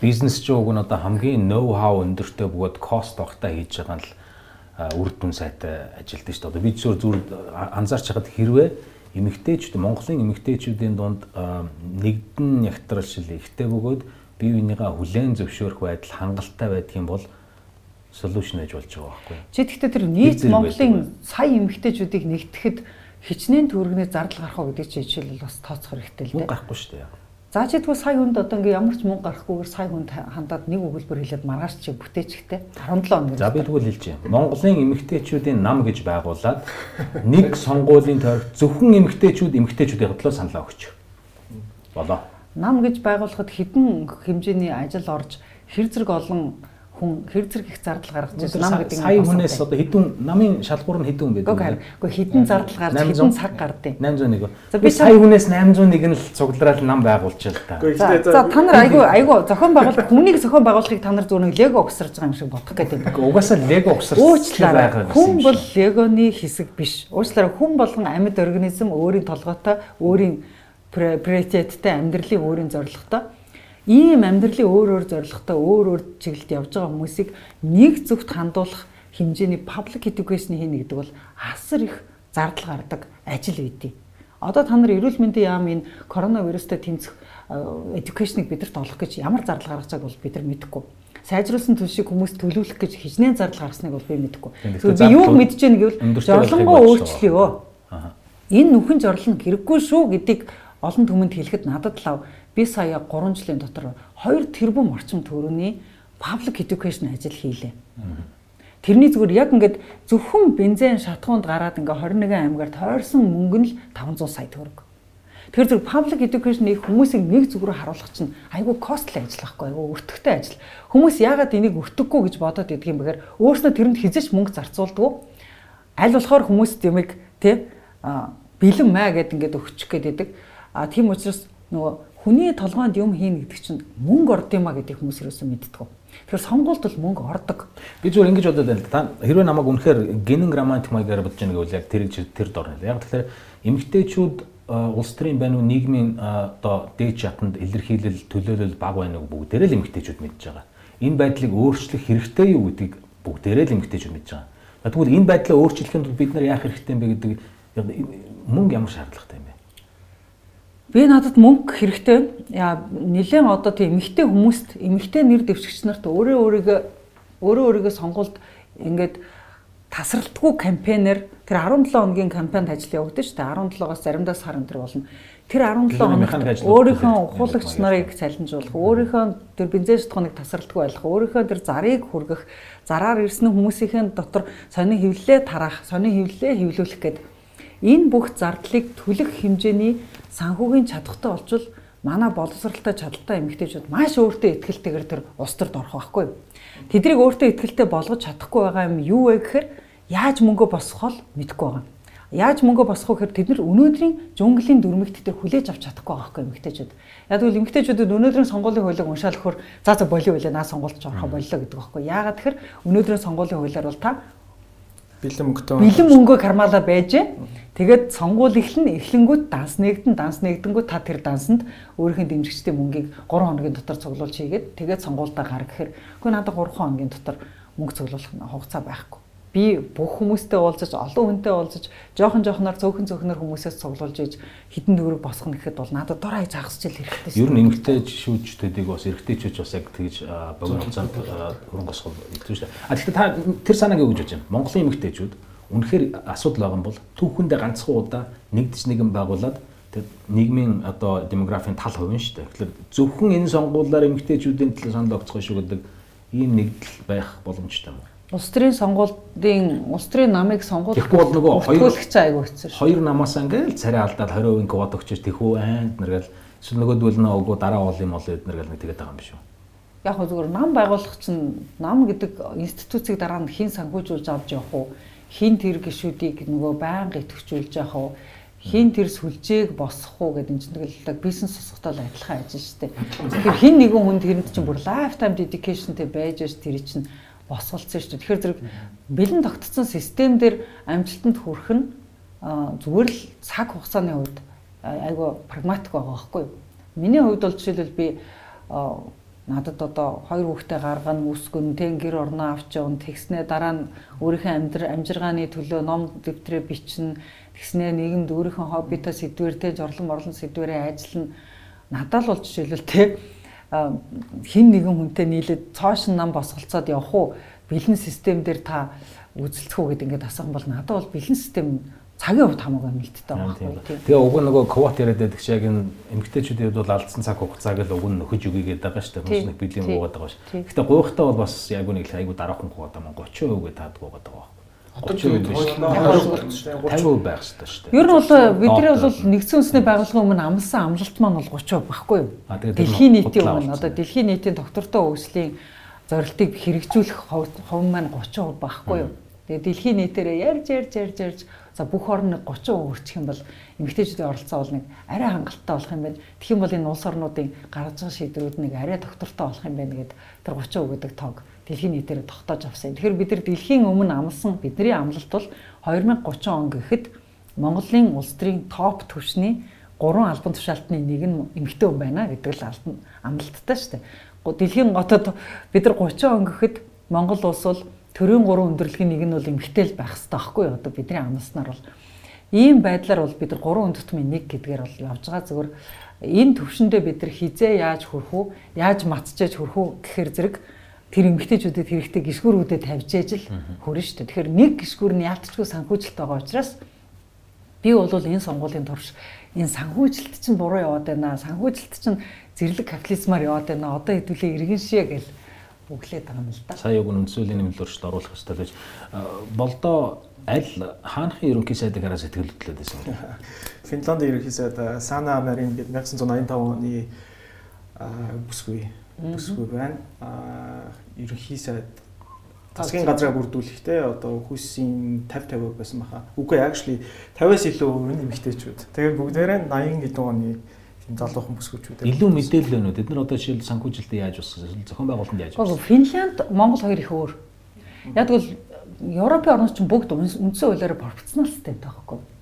Бизнес ч уг нь одоо хамгийн ноу хау өндөртэй бөгөөд кост багтаа хийж байгаа нь л үр дүн сайтай ажилтдаг шүү дээ. Одоо бид зөв зүр анзаарч хахад хэрвээ эмэгтэйчүүд Монголын эмэгтэйчүүдийн дунд нэгдэн ягтралшил ихтэй бөгөөд бие биенийгаа хүлээн зөвшөөрөх байдал хангалттай байдаг юм бол солиушн ээж болж байгаа байхгүй. Чи тэгтээ тэр нийт Монголын сая эмэгтэйчүүдийг нэгтгэхэд хичнээн төгрөгний зардал гарах уу гэдэг чинь жишээлбэл бас тооцох хэрэгтэй л дээ. Гарахгүй шүү дээ. За чи тэгвэл сая хүнд одоо ингээ ямар ч мөнгө гарахгүйгээр сая хүнд хандаад нэг өгүүлбэр хэлээд маргааш чи бүтээчихтэй 17 он гэж. За би тэгвэл хэлж байна. Монголын эмэгтэйчүүдийн нам гэж байгуулад нэг сонгуулийн тойрог зөвхөн эмэгтэйчүүд эмэгтэйчүүдийн төлөө саналаа өгч. Болоо. Нам гэж байгуулахад хідэн хэмжээний ажил орж хэр зэрэг олон хүн хэр зэрэг их зардал гаргаж байсан нам гэдэг сая хүнээс одоо хэдэн намын шалгуур нь хэдэн байдаг вэ? Гэхдээ хэдэн зардал гарч хэдэн цаг гардыг. 801. За би сая хүнээс 801 нь л цуглараад нам байгуулж л та. За та нар айгүй айгүй зохион байгуулалт хүнийг зохион байгуулахыг та нар нэг лего угсарж байгаа юм шиг бодох гэдэг юм. Угаасаа лего угсарч байгаа. Хүн бол легоны хэсэг биш. Уучлаарай хүн болгон амьд организм өөрийн толгойтой өөрийн приоритеттэй амьдралын өөрийн зорилготой ийм амьдралын өөр өөр зорилготой өөр өөр чиглэлд явж байгаа хүмүүсийг нэг зөвхт хандуулах хэмжээний public education хийнэ гэдэг бол асар их зардал гардаг ажил үйдий. Одоо та нар эрүүл мэндийн яам энэ коронавирустай тэмцэх education-ыг бидэрт олох гэж ямар зардал гаргаж байгааг бол бид нар мэдэхгүй. Сайжруулсан төлшийг хүмүүс төлөвлөх гэж хичнээн зардал гаргасныг бол би мэдэхгүй. Би юуг мэдэж байна гэвэл жорлонгоо өөрчлөё. Энэ нүхэн жорлон хэрэггүй шүү гэдгийг олон түмэнд хэлэхэд надад лав би сая 3 жилийн дотор 2 тэрбум орчим төгрөгийн public education ажил хийлээ. Тэрний зүгээр яг ингээд зөвхөн бензин шатхуунд гараад ингээ 21 аймгаар тойрсон мөнгө нь л 500 сая төгрөг. Тэр зэрэг public education их хүмүүсийг нэг зүгрөө харуулах чинь айгүй costly ажил байхгүй айгүй өртөгтэй ажил. Хүмүүс яагаад энийг өртөггүй гэж бодоод идэх юм бэхээр өөрснөө тэрэнд хизэж мөнгө зарцуулдаг. Аль болохоор хүмүүс юмыг тий бэлэн маа гэд ингээд өгчих гээд идэг. А тийм учраас нөгөө хүний толгойд юм хийн гэдэг чинь мөнгө орд юм а гэдэг хүмүүс юусэн мэддэг. Тэгэхээр сонгуульд бол мөнгө ордог. Би зүгээр ингэж бодоод байна. Та хэрвээ намайг үнэхээр генен грамматик маягаар бодож байгаа гэвэл яг тэр тэр дор. Яг тэгэхээр эмгтээчүүд улс төрийн байна уу нийгмийн одоо дээд чатанд илэрхийлэл төлөөлөл баг байна уу бүгдээрээ л эмгтээчүүд мэдж байгаа. Энэ байдлыг өөрчлөх хэрэгтэй юу гэдгийг бүгдээрээ л эмгтээчүүд мэдж байгаа. Тэгвэл энэ байдлаа өөрчлөхийн тулд бид нар яах хэрэгтэй юм бэ гэдэг мөнгө ямар шаардлагатай юм? Би надад мөнгө хэрэгтэй. Яа нэлээд одоо тийм эмэгтэй хүмүүст эмэгтэй нэр дэвшигч нарт өөрөө өөрийгөө өөрөө өөрийгөө сонгуульд ингээд тасралтгүй кампанаар тэр 17 хоногийн кампанид ажил явагдаж дээ. 17-оос заримдаа сар өндөр болно. Тэр 17 хоногт өөрийнхөө ухуулагч нарыг цалинжуулах, өөрийнхөө тэр бензин шатхууныг тасралтгүй байлгах, өөрийнхөө тэр зарыг хүргэх, зараар ирсэн хүмүүсийн дотор сони хөвлөлээ тараах, сони хөвлөлээ хөвлүүлэх гэдэг энэ бүх зардлыг төлөх хэмжээний санхүүгийн чадхтай болчвол манай боловсралтай чадaltaй эмэгтэйчүүд маш өөртөө ихтэйгээр тэр ус төрд орох байхгүй. Тэдрийг өөртөө ихтэй болгож чадахгүй байгаа юм юу вэ гэхээр яаж мөнгө босгохол мэдэхгүй байгаа. Яаж мөнгө босгох гэхээр тэд нар өнөөдрийн жунглийн дүрмэгт тэр хүлээж авч чадахгүй байгаа байхгүй эмэгтэйчүүд. Яг л эмэгтэйчүүдэд өнөөдрийн сонгуулийн хуулийг уншаал өгөхөр за за болио байлаа наа сонголт ч орохоо боллоо гэдэг байхгүй. Яагаад тэгэхээр өнөөдрийн сонгуулийн хуулиар бол та бэлэн мөнгөтэй бэлэн мөнгөө кармала байж тэгээд сонгуул эхлэн эхлэнгүүт данс нэгдэн данс нэгдэнгүүт та тэр дансанд өөрийнхөө дэмжигчдийн мөнгийг 3 хоногийн дотор цуглуулж хийгээд тэгээд сонгуульдаа гар гэхээр үгүй надад 3 хоногийн дотор мөнгө цуглуулах хугацаа байхгүй. Би бүх хүмүүстэй уулзаж олон хүнтэй уулзаж жоохон жоохноор цөөхөн цөөхнөр хүмүүсээс цуглуулж иж хідэн дөрөв босгоно гэхэд бол надад дор хаяж хагасч ил хэрэгтэй шүү. Ер нь эмгтэй шүүжтэйг бас эрэгтэйчүүд бас яг тэгж богино хугацаанд хөрөнгө босгол хэлдэг шүү. А тэгэхээр та тэр санааг юу гэж бодож байна? Монголын эмгтэйчүүд үнэхээр асуудал байгаа юм бол түүхэндээ ганцхан удаа нэгдэж нэгэн байгуулад нийгмийн одоо демографийн тал хувь нь шүү дээ. Тэгэхээр зөвхөн энэ сонгуулиар эмгтэйчүүдийн төлөө санал огцгоо шүү гэдэг ийм нэгдэл байх боломжтой юм уу? Улс төрийн сонгуулийн улс төрийн намыг сонгуул Тэгэхгүй бол нөгөө хоёр айгу хэцүү. Хоёр намаас ингээл царай алдаад 20% квот өгчөж тэхүү айн нэргээл эсвэл нөгөөдөл нөө өгөө дараа бол юм бол эднэргээл нэг тэгээд байгаа юм биш үү? Яг хөө зүгээр нам байгуулах чинь нам гэдэг институцийг дараа нь хэн санхүүжүүлж авч явах уу? Хин тэр гişүүдийг нөгөө байнга идэвхжүүлж явах уу? хин тэр сүлжээг босгох уу гэдэг энэ чинь тэгэл бизнес сусгатал адилхан ажил шүү дээ. Тэгэхээр хин нэгэн хүнд тэрэнд чинь бүр lifetime dedicationтэй байж ш тэр чинь босголцсон шүү дээ. Тэгэхээр зэрэг бэлэн тогтцсон систем дээр амжилтанд хүрэх нь зүгээр л цаг хугацааны хувьд айгүй прагматик байгаа байхгүй юу? Миний хувьд бол жишээлбэл би надад одоо хоёр хүүхдээ гаргана үсгэн тэн гэр орноо авч явна тэгснэ дараа нь өөрийнхөө амьдрал амжиргааны төлөө ном дэвтрээ бичнэ тэгснэ нийгэмд өөрийнхөө хоббитой сэдвэр тэ жорлон морлон сэдвэрээ ажиллана надад л бол жишээлбэл тэ хин нэгэн хүнтэй нийлээд цоошин нам босголцоод явах уу бэлэн систем дээр та үзэлцэх үү гэдэг ингээд асуух юм бол надад бол бэлэн систем цагийн хувьд хамаагүй нэлттэй тийм. Тэгээ уг нөгөө квот яриад байдаг шиг яг энэ эмгтээчүүдэд бол алдсан цаг хугацааг л уг нь нөхөж өгийгээд байгаа шүү дээ. Хүмүүс нэг бэлэн гуугаад байгаа шүү. Гэтэ гуйхтаа бол бас яг нэг айгу дараахан гуугаад байгаа 30% гээд таадгүй байгаа байхгүй. 30% биш 50% байх хэрэгтэй шүү дээ. Ер нь бол бидний бол нэгдсэн үндэсний байгууллагын өмнө амлсан амлалт маань бол 30% байхгүй юу? Дэлхийн нийтийн өмнө одоо дэлхийн нийтийн доктортой өгслийн зорилтыг хэрэгжүүлэх хувь маань 30% байхгүй юу? Тэгээ дэлхийн нийтээрээ ярьж ярьж ярьж ярьж за бүх орны 30% өрчих юм бол эмэгтэйчүүдийн оролцоо бол нэг арай хангалттай болох юм байна. Тэгэх юм бол энэ улс орнуудын гаргаж байгаа шийдвэрүүд нэг арай доктортой болох юм байна гэдэг тэр 30% гэдэг тоог дэлхийн нийтээр тогтоож авсан. Тэгэхээр бид нар дэлхийн өмнө амлсан бидний амлалт бол 2030 он гэхэд Монголын улс төрийн топ түвшний гурван албан тушаалтны нэг нь эмэгтэй хүн байна гэдэг л албан амлалттай шүү дээ. Дэлхийн готод бид нар 30 он гэхэд Монгол улс бол төрийн гурван өндөрлөгийн нэг нь бол эмэгтэй л байх хэрэгтэй байхгүй юу? Одоо бидний амласнаар бол ийм байдлаар бол бид нар гурван өндөртмийн нэг гэдгээр бол явж байгаа зөвөр энэ төвшөндөө бид нар хизээ яаж хүрэх үү? Яаж матчээж хүрэх үү гэхээр зэрэг тэр эмгтээчүүдэд хэрэгтэй гişгүүрүүдэд тавьж ижил хүрнэ шүү дээ. Тэгэхээр нэг гişгүүр нь яалтчгүй санхүүжилт байгаа учраас би бол энэ сонгуулийн турш энэ санхүүжилт чинь буруу яваад байна. Санхүүжилт чинь зэрлэг капитализмаар яваад байна. Одоо хэдүүлээ иргэн шээ гэл бүглээд байгаа юм л да. Сая яг үндсүүлийн нэмэлтөрчд оруулах хэрэгтэй байж болдоо аль хаанхын ерөнхий сайдыг хараа сэтгэл хөдлөд байсан юм. Финландын ерөнхий сайд Сана Марин гэдэг 1985 оны бүсгүй бүсгүй байна. Аа ерөнхий сайд засгийн газраа бүрдүүлэхдээ одоо хүйсийн 50 50% байсан баха. Үгүй actually 50-аас илүү хувь нэмэгтэйчүүд. Тэгээд бүгдээрээ 80 хэдэн оны тийм залуухан бүсгүүчүүд. Илүү мэдээлэл уу? Бид нар одоо жишээл санхүүжилтээ яаж усгасан? Зохион байгуулалтанд яаж усгасан? Финланд, Монгол хоёр их өөр. Яг л Европын орнууд ч бүгд үндсэн хуулиараа пропорционал системтэй байхгүй юу?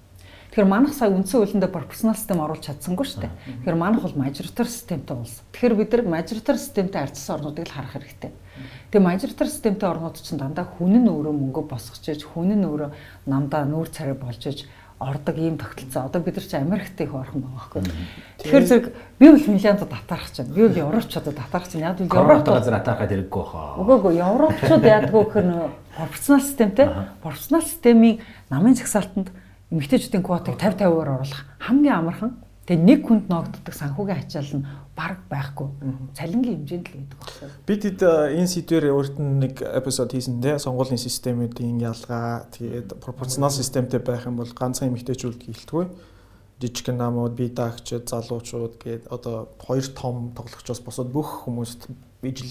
Тэгэхээр манах сая үндсэн хуулиндаа пропорционал систем оруулж чадсангүй шүү дээ. Тэгэхээр манах бол мажоритар системтэй улс. Тэгэхээр бид нар мажоритар системтэй харьцсан орнуудыг л харах хэрэгтэй. Тэгээ мажоритар системтэй орнууд чинь дандаа хүн нь өөрөө мөнгө босгож иж, хүн нь өөрөө намдаа нүүр царай болж иж ордог ийм тогтолцоо. Одоо бид нар чи Америкт их орхон байгаа байхгүй. Тэгэхээр зэрэг би бол Финляндд татаарах чинь. Би бол Европчуудад татаарах чинь. Яг л Европ газар татаархад хэрэггүй хаа. Үгүй үгүй Европчууд яадгүй гэхээр пропорционал системтэй. Пропорционал системийн намын жагсаалтанд эмэгтэйчүүдийн квотыг 50 50-аар оруулах хамгийн амархан. Тэгээ нэг хүнд ногддог санхүүгийн ачаал нь баг байхгүй. Цалингийн хэмжээнд л гэдэг байна. Бид хэд э, энэ сэдвээр өөрт нь нэг эпизод хийсэн дээ. Сонгуулийн системүүдийн ялгаа, тэгээд пропорционал системтэй байх юм бол ганцхан эмэгтэйчүүд гэлтгүй. Жижигхэн намууд, бие даагчид, залуучууд гээд одоо хоёр том тоглогчоос босоод бүх хүмүүст ижил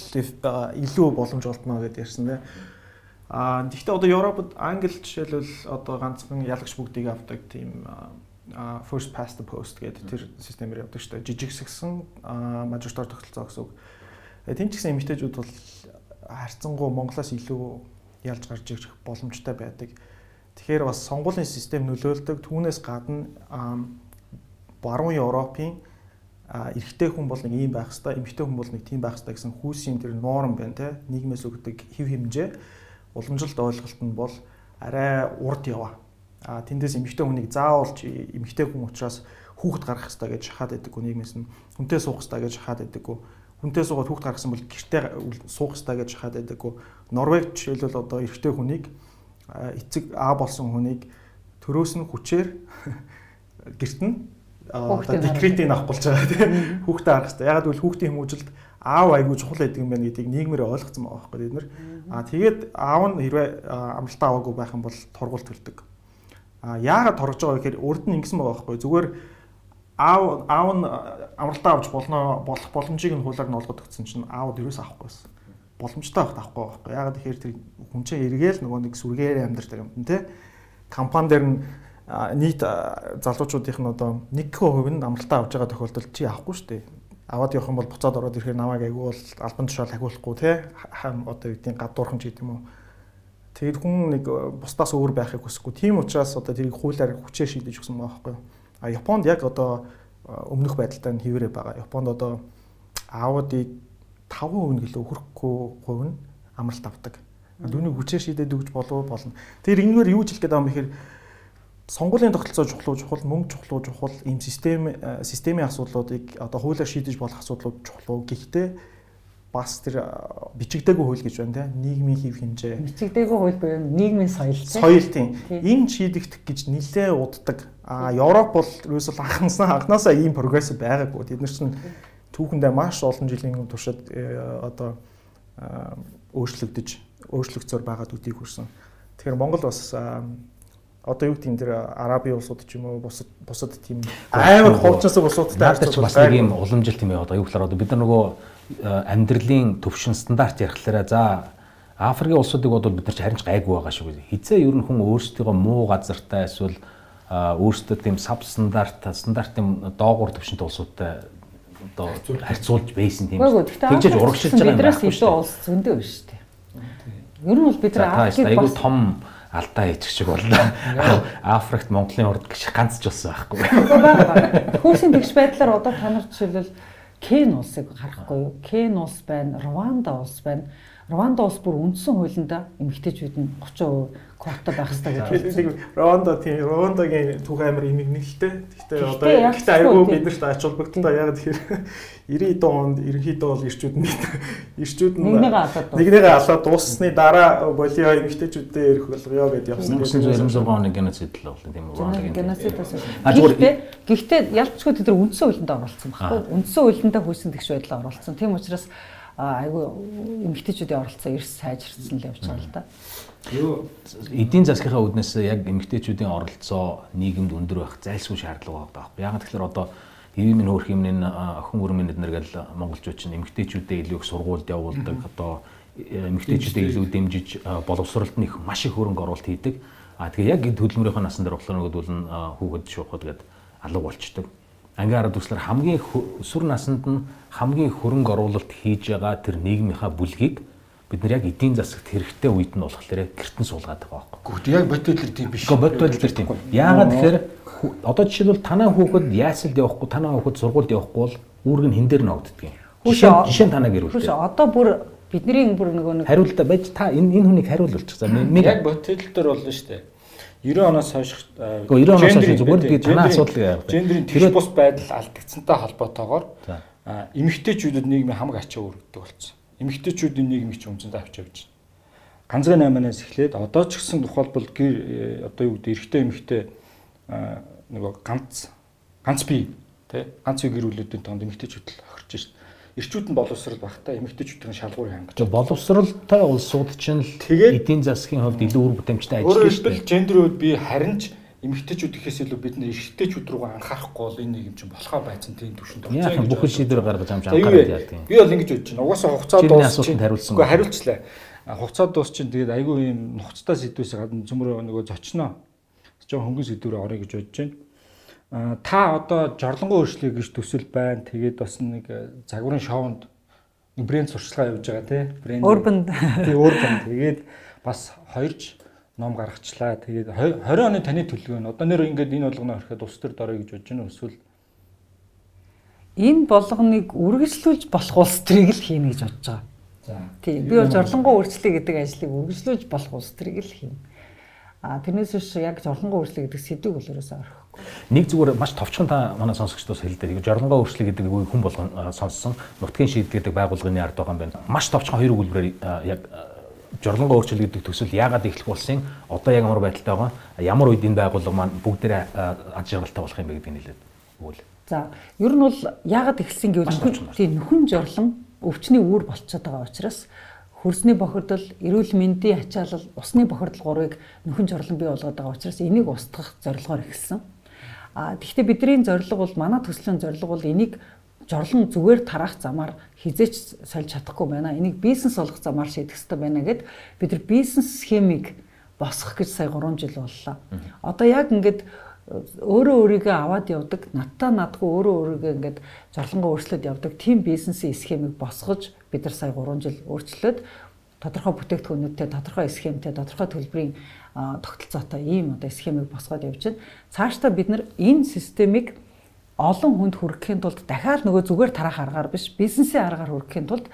илүү боломж олдно гэдээ ярьсан дээ. Аа гэхдээ одоо Европод Англи жишээлбэл одоо ганцхан ялагч бүгдийг авдаг тийм first past the post гэдэг тэр системээр явдаг шүү дээ. Жижигсгсэн мажоритар тогтолцоо гэсэн үг. Тин ч гэсэн эмэгтэйчүүд бол харьцангуй Монголоос илүү ялж гарч ирэх боломжтой байдаг. Тэгэхээр бас сонгуулийн систем нөлөөлдөг. Түүнээс гадна баруун Европын эрэгтэй хүн бол нэг ийм байх хэвээр, эмэгтэй хүн бол нэг тийм байх хэвээр гэсэн хүүсийн тэр норм байна те нийгмээс өгдөг хэв хэмжээ уламжилт ойлголт нь бол арай урд яваа. А тэндээс эмэгтэй хүнийг заавалж эмэгтэй хүн учраас хүүхэд гаргах хэрэгтэй гэж шахаад байдаггүй. Нийгмээс нь хүнтэй суух хэрэгтэй гэж шахаад байдаггүй. Хүнтэй суугаад хүүхэд гаргасан бол гэртээ суух хэрэгтэй гэж шахаад байдаггүй. Норвег жишээлбэл одоо эрэгтэй хүнийг эцэг аа болсон хүнийг төрөөс нь хүчээр гэрт нь одоо декретийг авах болж байгаа тийм хүүхдээ харах хэрэгтэй. Ягаад гэвэл хүүхдийн хүмүүжилд аав айгүй чухал байдаг юм байна гэдгийг нийгмээр ойлгоцсон байгаа байхгүй бид нар. Аа тэгээд аав нь хэрвээ амралтаа аваагүй байх юм бол торгуул төлдөг. Аа яагаад торгож байгаа гэхээр урд нь ингэсэн байгаа байхгүй зүгээр аав аав нь амралтаа авч болно болох боломжийг нь хуулаар нь олгоод өгсөн чинь аав дөрөөс авахгүйсэн. Боломжтой байхад авахгүй байхгүй. Яагаад тэгэхээр тэр хүн чинь эргээл нөгөө нэг сүргээр амьдардаг юм тийм компани дээр нь нийт залуучуудынх нь одоо 1% нь амралтаа авч байгаа тохиолдолд чи авахгүй шүү дээ. Аваад явах юм бол буцаад ороод ирэхээр намайг айгүй бол албан тушаал хагуулахгүй те хам одоо гэдгийг гадуурхан ч юм уу. Тэгээд хүн нэг бусдаас өөр байхыг хүсэхгүй. Тийм учраас одоо тэрийг хуулиар хүчээр шийдэж өгсөн байгаа байхгүй. А Японд яг одоо өмнөх байдалтай нь хэвээрээ байгаа. Японд одоо аавуудыг 5% нь гэлөө өгөхгүй хувь нь амралт авдаг. Дүүнийг хүчээр шийдээд өгч болов болно. Тэр энэгээр юу ч хэлэх гээд байгаа юм бэхээр сонгуулийн тогтолцоо чухал чухал мөнгө чухал чухал ийм систем э, системийн асуудлуудыг одоо хуулиар шийдэж болох асуудлууд чухал гэхдээ бас тэр э, бичигдээгүй хууль гэж байна тийм нийгмийн хэв хэмжээ. Бичигдээгүй хууль буюу нийгмийн соёл тийм соёл тийм. Энэ шийдэгдэх гэж нэлээ уддаг. А Европ бол ерөөсөл анхнаасаа анхнаасаа ийм прогресс байгаагүй. Тэд нар чинь түүхэндээ маш олон жилийн туршид э, одоо өөрчлөгдөж өөрчлөгцөөр байгаа төдийг хүрсэн. Тэгэхээр Монгол бас одоо юу гэдэг энэ Араби улсууд ч юм уу бусад бусад тийм амар хуучнаас улсуудтай харьцуулбал бас нэг юм уламжлалт юм яа одоо юу гэхээр одоо бид нар нөгөө э, амьдралын төвшин стандарт ярихлаараа за Африкийн улсуудыг бодвол бид нар ч харин ч гайгүй байгаа шүү. Хизээ ер нь хүн өөрсдийнхөө муу газартай эсвэл өөрсдөө тийм саб стандарт стандартын доогуур төвшөнтэй улсуудтай одоо харьцуулж байсан тийм. Тэгжээж урагшилж байгаа юм байна. Биднээс илүү улс зөндөө биш дээ. Ер нь бол бид нар Африкийг бас том алдаа хийчих шиг боллоо. Африкт Монголын урд гიშ ганц ч болсон байхгүй. Хөөсийн тэгш байдлаар одоо та нар жишээлбэл Кен улсыг харахгүй юу? Кен улс байна, Рванда улс байна. Рванда улс бүр үндсэн хуулиндаа эмэгтэйчүүд нь 30% квота байх хэрэгтэй гэж байна. Рванда тийм Рвандагийн түүх амир имиг нэлтэй. Гэхдээ одоо гэхдээ айгүй бид нарт ач холбогдолтой ягаад тэгэхээр 90 онд ерөнхийдөө бол ирчүүд нь ирчүүд нь нэгнийгээ алаад дууссны дараа болио эмэгтэйчүүдээ ирэх болгоё гэдээ явсан. 1996 оны геноцид л бол тийм үү? Геноцидаас. Гэхдээ гэхдээ ялцгүй тэд нар үндсэн хуулиндаа оролцсон баггүй. Үндсэн хуулиндаа хүйсэн тэгш байдлаа оролцсон. Тийм учраас айгүй эмэгтэйчүүдийн оролцоо эрс сайжирсан л явж байгаа л да. Юу эдийн засгийнхаа үүднээс яг эмэгтэйчүүдийн оролцоо нийгэмд өндөр байх зайлшгүй шаардлага байгаа байхгүй. Яг тэгэхээр одоо хэвийн минь хөөрх юмны охин үрмэн эднэр гэл монголчууд чинь эмэгтэйчүүдэд илүү их сургуульд явуулдаг одоо эмэгтэйчүүдэд илүү дэмжиж боловсролд нь их маш их хөрөнгө оруулалт хийдэг. А тэгээ яг энэ хөдөлмөрийн насанд дээр болохоор нөгөөдөл нь хүүхэд шуухад гээд алга болчдөг ангийн арга төслөр хамгийн өсвөр наснд нь хамгийн хөрөнгө оруулалт хийж байгаа тэр нийгмийнхаа бүлгийг бид нар яг эдийн засагт хэрэгтэй үед нь болохоор гэртэн суулгаад байгаа байхгүй. Гэхдээ яг бод байдлаар тийм биш. Гэхдээ бод байдлаар тийм. Яагаад тэгэхээр одоо жишээлбэл танаа хүүхэд яасалд явахгүй, танаа хүүхэд сургуульд явахгүй бол үүрэг нь хэн дээр ногддгийг. Жишээ нь танаа гэр бүлтэй. Одоо бүр бидний бүр нөгөө нэг хариултаа байж та энэ энэ хүнийг хариулуулчих. За яг бод байдлаар болно шүү дээ 90 оноос хойш 90 оноос хойш зүгээр би танай асуудал яа. Гендрийн тэгш бус байдал алдагдсантай холбоотойгоор эмэгтэйчүүдэд нийгмийн хамаг ачаа өргөдөг болсон. Эмэгтэйчүүдийн нийгмийг ч өмцөнд авч явж байна. Ганцхан 8-аас эхлээд одоо ч гэсэн тухайлбал гэр одоо юу гэдэг эрэгтэй эмэгтэй нөгөө ганц ганц бие тий ганц бие гэр бүлүүдийн тонд эмэгтэйчүүд л охирч шít эрчүүд нь боловсрал багтаа эмэгтэйчүүдийн шалгуурыг хангаж. Боловсралтай улсууд чинь л эдийн засгийн хувьд илүү үр бүтээмжтэй ажиллаж шүү дээ. Гендерүүд би харин ч эмэгтэйчүүд ихээс илүү бид нэр эрэгтэйчүүд рүү анхаарахгүй бол энэ нэг юм чинь болохоо байцсан тийм төвшөнд орсон. Яг бүхэл шийдвэр гаргаж амж анхаарал яадаг юм. Би бол ингэж бодож байна. Угаасаа хугацаа дуусчихсан хариулсан. Үгүй хариулчлаа. Хугацаа дуусчин тэгээд айгүй юм нухацтай сэдвээс гадна цөмөр нөгөө зочноо. Жон хөнгөн сэдвээр орё гэж бодож байна та одоо жорлонгоо өөрчлөе гэж төсөл байна. Тэгээд бас нэг э, загварын шоунд брэнд сурчлагаа явьж байгаа тий. Брэнд. Urban. Тий, Urban. Тэгээд бас хоёрч ном гаргачлаа. Тэгээд 20 оны таны төлөвөө нь одоо нэр ингээд энэ болгоно ороход ус төр дорой гэж бодож байна эсвэл энэ болгоныг үргэлжлүүлж болох улс төрийг л хийнэ гэж бодож байгаа. За. Тийм. Би бол жорлонгоо өөрчлөе гэдэг ажлыг үргэлжлүүлж болох улс төрийг л хийнэ. А тэрнээс биш яг жорлонгоо өөрчлөлт гэдэг сэдвийг бол ерөөсөө орхихгүй. Нэг зүгээр маш товчхон та манай сонсогчдоос хэлдэг. Жорлонгоо өөрчлөлт гэдэг үгийг хүн болгон сонссон. Нутгийн шийд гэдэг байгууллагын ард байгаа юм байна. Маш товчхон хоёр өгүүлбэрээр яг жорлонгоо өөрчлөлт гэдэг төсөл яагаад эхлэх болсон? Одоо яг ямар байдалтай байгаа? Ямар үед энэ байгууллага маань бүгдээрээ аж аргалтай болох юм бэ гэдгийг хэлээд өгвөл. За, ер нь бол яагаад эхэлсэн гэвэл тийм нөхөн жорлон өвчний үүр болчиход байгаа учраас хөрсний бохирдол, эрүүл мэндийн ачаалал, усны бохирдол гурвыг нөхөн жорлон бий болгоод байгаа учраас энийг устгах зорилгоор эхэлсэн. А тэгвэл бидний зорилго бол манай төслийн зорилго бол энийг жорлон зүгээр тараах замаар хизээч сольж чадахгүй байна. Энийг бизнес болгох замаар шийдэх хэрэгтэй байна гэд бид нар бизнес схемийг босгох гэж сая 3 жил боллоо. Одоо яг ингээд өөрөө өөрийгөө аваад явдаг, надтай надгүй өөрөө өөрийгөө ингээд жорлонгоо өөрчлөд явдаг тийм бизнесийн схемийг босгож бид нар сая 3 жил өөрчлөөд тодорхой бүтээгдэхүүнүүдтэй, тодорхой схемтэй, тодорхой төлбөрийн тогтолцоотой ийм одоо схемийг босгоод явж байна. Цаашдаа бид нар энэ системийг олон хүнд хүргэхийн тулд дахиад нөгөө зүгээр тарах аргаар биш, бизнесийн аргаар хүргэхийн тулд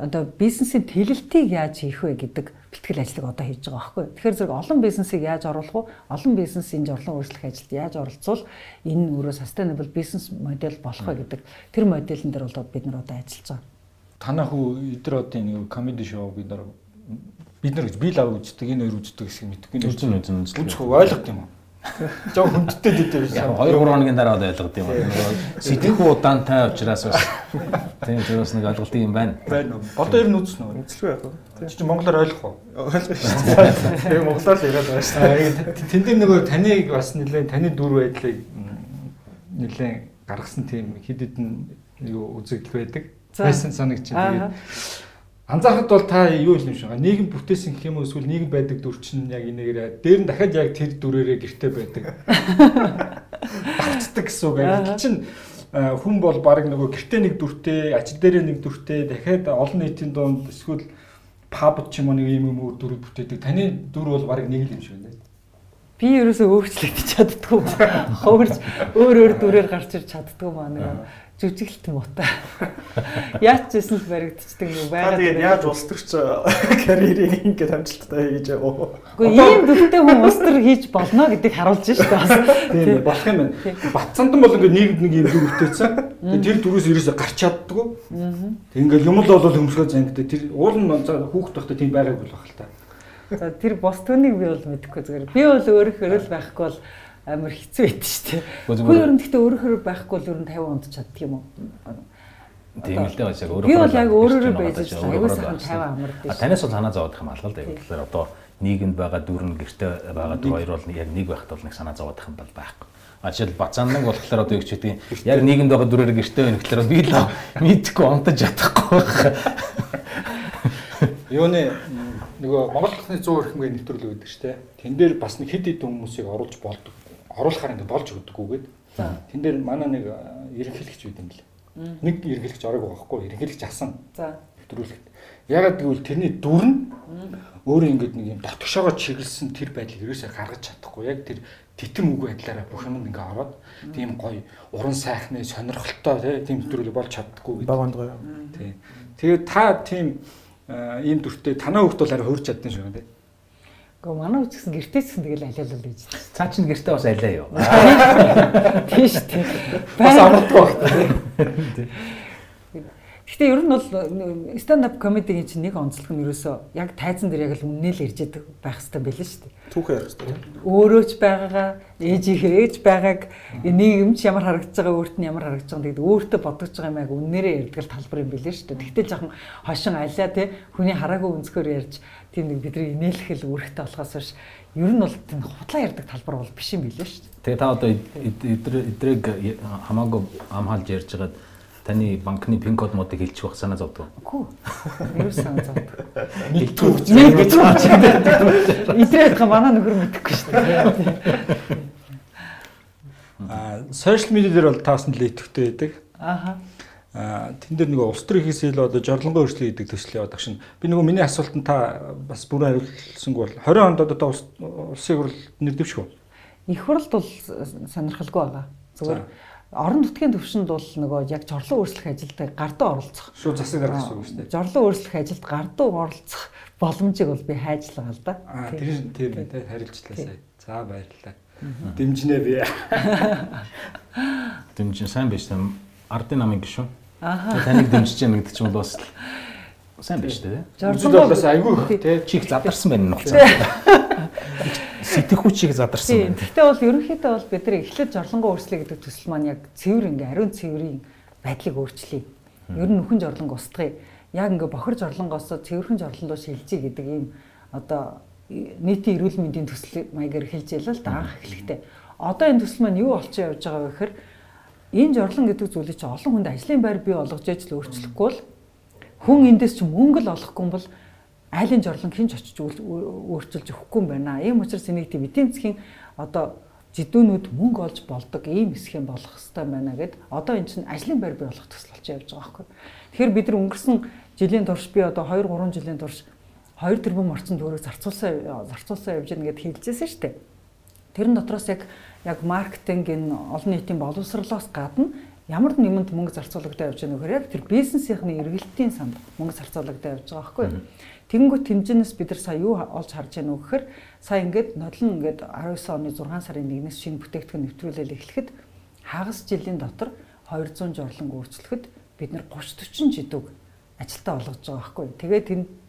одоо бизнесийн тэлэлтийг яаж хийх вэ гэдэг бэлтгэл ажлыг одоо хийж байгаа байхгүй. Тэгэхээр зэрэг олон бизнесийг яаж оруулах вэ? Олон бизнес энэ жорлон өөрчлөх ажилд яаж оролцвол энэ өөрөө sustainable business модель болох вэ гэдэг тэр модельн дээр бол бид нар одоо ажиллаж байгаа. Танаа хүү эдгээр одын нэг комеди шоу бид нар бид нар гэж би лав үздэг энэ хоёр үздэг хэсэг мэдхгүй нэ. Үзэн үзэн үздэг. Үзэх ойлгох юм уу? Жог хүндтэй дэдэ биш. 2 3 хоногийн дараа одоо ойлгод юм байна. Сэтгэхүй удаантай учраас бас тийм зүрээс нэг ойлголт юм байна. Байна уу? Одоо ер нь үзсэн үү? Үзлгүй яах вэ? Чи монголоор ойлгох уу? Ойлгох шүү дээ. Тэгээ монголоор л яриад байгаа шүү дээ. Тэн дээр нөгөө таныг бас нэлээд таны дүр байдлыг нэлээд гаргасан тийм хэд хэдэн юу үзэгдэл байдаг. Байсан санагч. Тэгээд Анзаарахад бол та юу юм шиг байгаа. Нийгэм бүтээсэн гэх юм уу эсвэл нийгэм байдаг дүр чинь яг энэгээр дээр нь дахиад яг тэр дүрээрээ гэрте байдаг. Багцдаг гэсэн үг. Гэтэл чинь хүн бол баг нөгөө гэрте нэг дүртэй, ажил дээрээ нэг дүртэй, дахиад олон нийтийн дунд эсвэл паб ч юм уу нэг юм юм дүрийг бүтээдэг. Таны дүр бол баг нэг л юм шиг байна. Би ерөөсөө өөрчлөгдөж чаддгүй. Хөвөрч өөр өөр дүрээр гарч ир чаддгүй маа нэг жүжиглэлт муутай. Яаж ч эсвэл баригдчихдаг юм байгаа. Тэгээд яаж улс төрч карьерийг ингээд амжилттай хийж яваа. Гэхдээ ийм дүртэй хүн улс төр хийж болно гэдгийг харуулж шүү дээ. Тийм болох юм байна. Батцандан бол ингээд нийгэмд нэг юм дүр бүтээсэн. Тэр дүрээс ерөөсөй гарч чаддгүй. Тэг ингээд юм л бол хөмсгөө зангидаг. Тэр уул нь хүүхд тахта тийм байгааг болох л та. За тэр бос түүнийг би бол мэдэхгүй зүгээр. Би бол өөрөөр л байхгүй бол амар хэцүү байд шүү дээ. Нь гэхдээ өөрөөр байхгүй ер нь 50 онд чаддаг юм уу? Тийм л дээ бас яг өөрөө. Би бол яг өөрөөрөө байж аягүй сайхан 50 амард тийм. Танаас бол санаа зовоодох юм алга л дээ. Тэгэхээр одоо нийгэмд байгаа дүүрэн гэрте байгаа хоёр бол яг нэг байхад бол нэг санаа зовоодох юм бол байхгүй. А жишээл бацааннаг болохоор одоо юу ч гэдэг яг нийгэмд байгаа дүрээр гэрте байна гэхээр би л мэдхгүй онтож чадахгүй байх. Юуны нөгөө Монгол улсны 100 эрхмгийн нэвтрүүлэг байдаг шүү дээ. Тэн дээр бас нэг хэд хэдэн хүмүүсийг оруулж болдог оруулахаар ингэ болж өгдөггүйгээд тэн дээр манай нэг ерөнхийлөгч үйд юм лээ. Нэг ерөнхийлөгч орог байгаа хгүй ерөнхийлөгч асан. За. Нэвтрүүлэгт. Ягаад гэвэл тэрний дүр нь өөрөө ингэдэг нэг юм дотгошоогоо чиглэсэн тэр байдлыг ерөөсөө гаргаж чадахгүй. Яг тэр титэм үг байдлаараа бүх юмд ингээ ороод тийм гоё уран сайхны сонирхолтой тийм нэвтрүүлэг болж чаддаггүй гэдэг. Багонд гоё. Тий. Тэгээд та тийм ийм дүртэй танаа хөвгт бол арай хуурч чадсан шүү дээ. Гэхдээ манай үз гэсэн гэртээссэн тэгэл алиалал гэж. Цаа чин гэртээ бас алиа юу. Тийш тий. Бас амарддаг баг. Гэхдээ ер нь бол stand up comedy-гийн чинь нэг онцлог нь ерөөсөө яг тайзан дээр яг л үннэл ирж байдаг байх хэрэгтэй байлээ шүү дээ. Түүхээ ярих хэрэгтэй. Өөрөө ч байгаагаа, ээжийнхээ ээж байгааг нийгэмч ямар харагдаж байгаа өөрт нь ямар харагдаж байгаа гэдэг өөртөө бодож байгаа юм яг үннээрээ ярьдаг талбар юм билээ шүү дээ. Тэгтэл жоохон хошин алиа тий хүний хараагүй өнцгөр ярьж тийм нэг бидний инээлхэл үүрэгтэй болохоос биш ер нь бол тийм худлаа ярддаг талбар бол биш юм билээ шүү дээ. Тэгээ та одоо эдрэг хамаагүй амхаалж ярьж байгаад таны банкны пин код модыг хэлчих байх санаа зовдөг. Үгүй. Юу санаа зовдөг. Мэдгүй. Мэдгүй. Идрээд га манай нөхөр мэдэхгүй шүү дээ. Аа, сошиал медиа дээр бол таасан л идэвхтэй байдаг. Ааха тэн дээр нөгөө улс төрийн хийсэл одоо жорлонгоо өөрчлөлт гэдэг төсөл яваад багш. Би нөгөө миний асуултанд та бас бүрэн хариулсангүй бол 20 онд одоо улсын хурл нэрдэвшгүй. Их хурлд бол сонирхолгүй байгаа. Зүгээр орон нутгийн төвшөнд бол нөгөө яг жорлон өөрчлөх ажилд гардуу оролцох. Шууд засаг гаргах гэсэн үг шүү дээ. Жорлон өөрчлөх ажилд гардуу оролцох боломжийг бол би хайжлаа л да. Аа тэр тийм ээ те харилцлаа сая. За баярлалаа. Дэмжинэ би. Дэмжин сайн биш юм. Ардын намын гişүн. Аа. Таныг дэмжиж яа гэдэг чинь бол бас сайн биш үү? Жоржон бас айгүй те чих задарсан байна нь болсон. Сэтгэх хүчийг задарсан байна. Гэхдээ бол ерөнхийдөө бол бид нар эхлээд жорлонгоо өөрчлөе гэдэг төсөл маань яг цэвэр ингээ ариун цэврийн байдлыг өөрчлөе. Ер нь нөхөн жорлонго устгая. Яг ингээ бохор жорлонгоос цэвэрхэн жорлондоо шилжиж гэдэг ийм одоо нийтийн эрүүл мэндийн төсөл маягаар хэлж ялла л да анх эхлэхдээ. Одоо энэ төсөл маань юу болчихоо явж байгаа вэ гэхээр энэ жорлон гэдэг зүйлийг чи олон хүнд ажлын байр бий болгож ээж л өөрчлөхгүй бол хүн эндээс ч мөнгө л олохгүй бол айлын жорлон хинж очиж өөрчилж өгөхгүй юм байна. Ийм учраас энийг тийм эдийн засгийн одоо жидүүнүүд мөнгө олж болдог ийм юм болох хэрэгтэй байна гэд одоо эн чинь ажлын байр бий болох төсөл болж явж байгаа байхгүй. Тэгэхээр бид нар өнгөрсөн жилийн турш би одоо 2 3 жилийн турш 2 тэрбум орцон төгрөг зарцуулсан зарцуулсан явж байгаа гэдээ хэлжсэн шүү дээ. Тэрэн дотроос яг яг маркетинг энэ олон нийтийн боловсролоос гадна ямар нэмэнд мөнгө зарцуулагдаа явж байгаа нөхөр яг тэр бизнесийнхний эргэлтийн санд мөнгө зарцуулагдаа явж байгаа байхгүй. Тэгэнгүүт тэмжинээс бид нар сая юу олж харж байна вэ гэхээр сая ингээд нодлон ингээд 19 оны 6 сарын 1-ээс шинэ бүтээгдэхүүн нэвтрүүлэл эхлэхэд хагас жилийн дотор 200 жорлон өөрчлөхөд бид нар 30 40 жидүүг ажилтаа олгож байгаа байхгүй. Тэгээд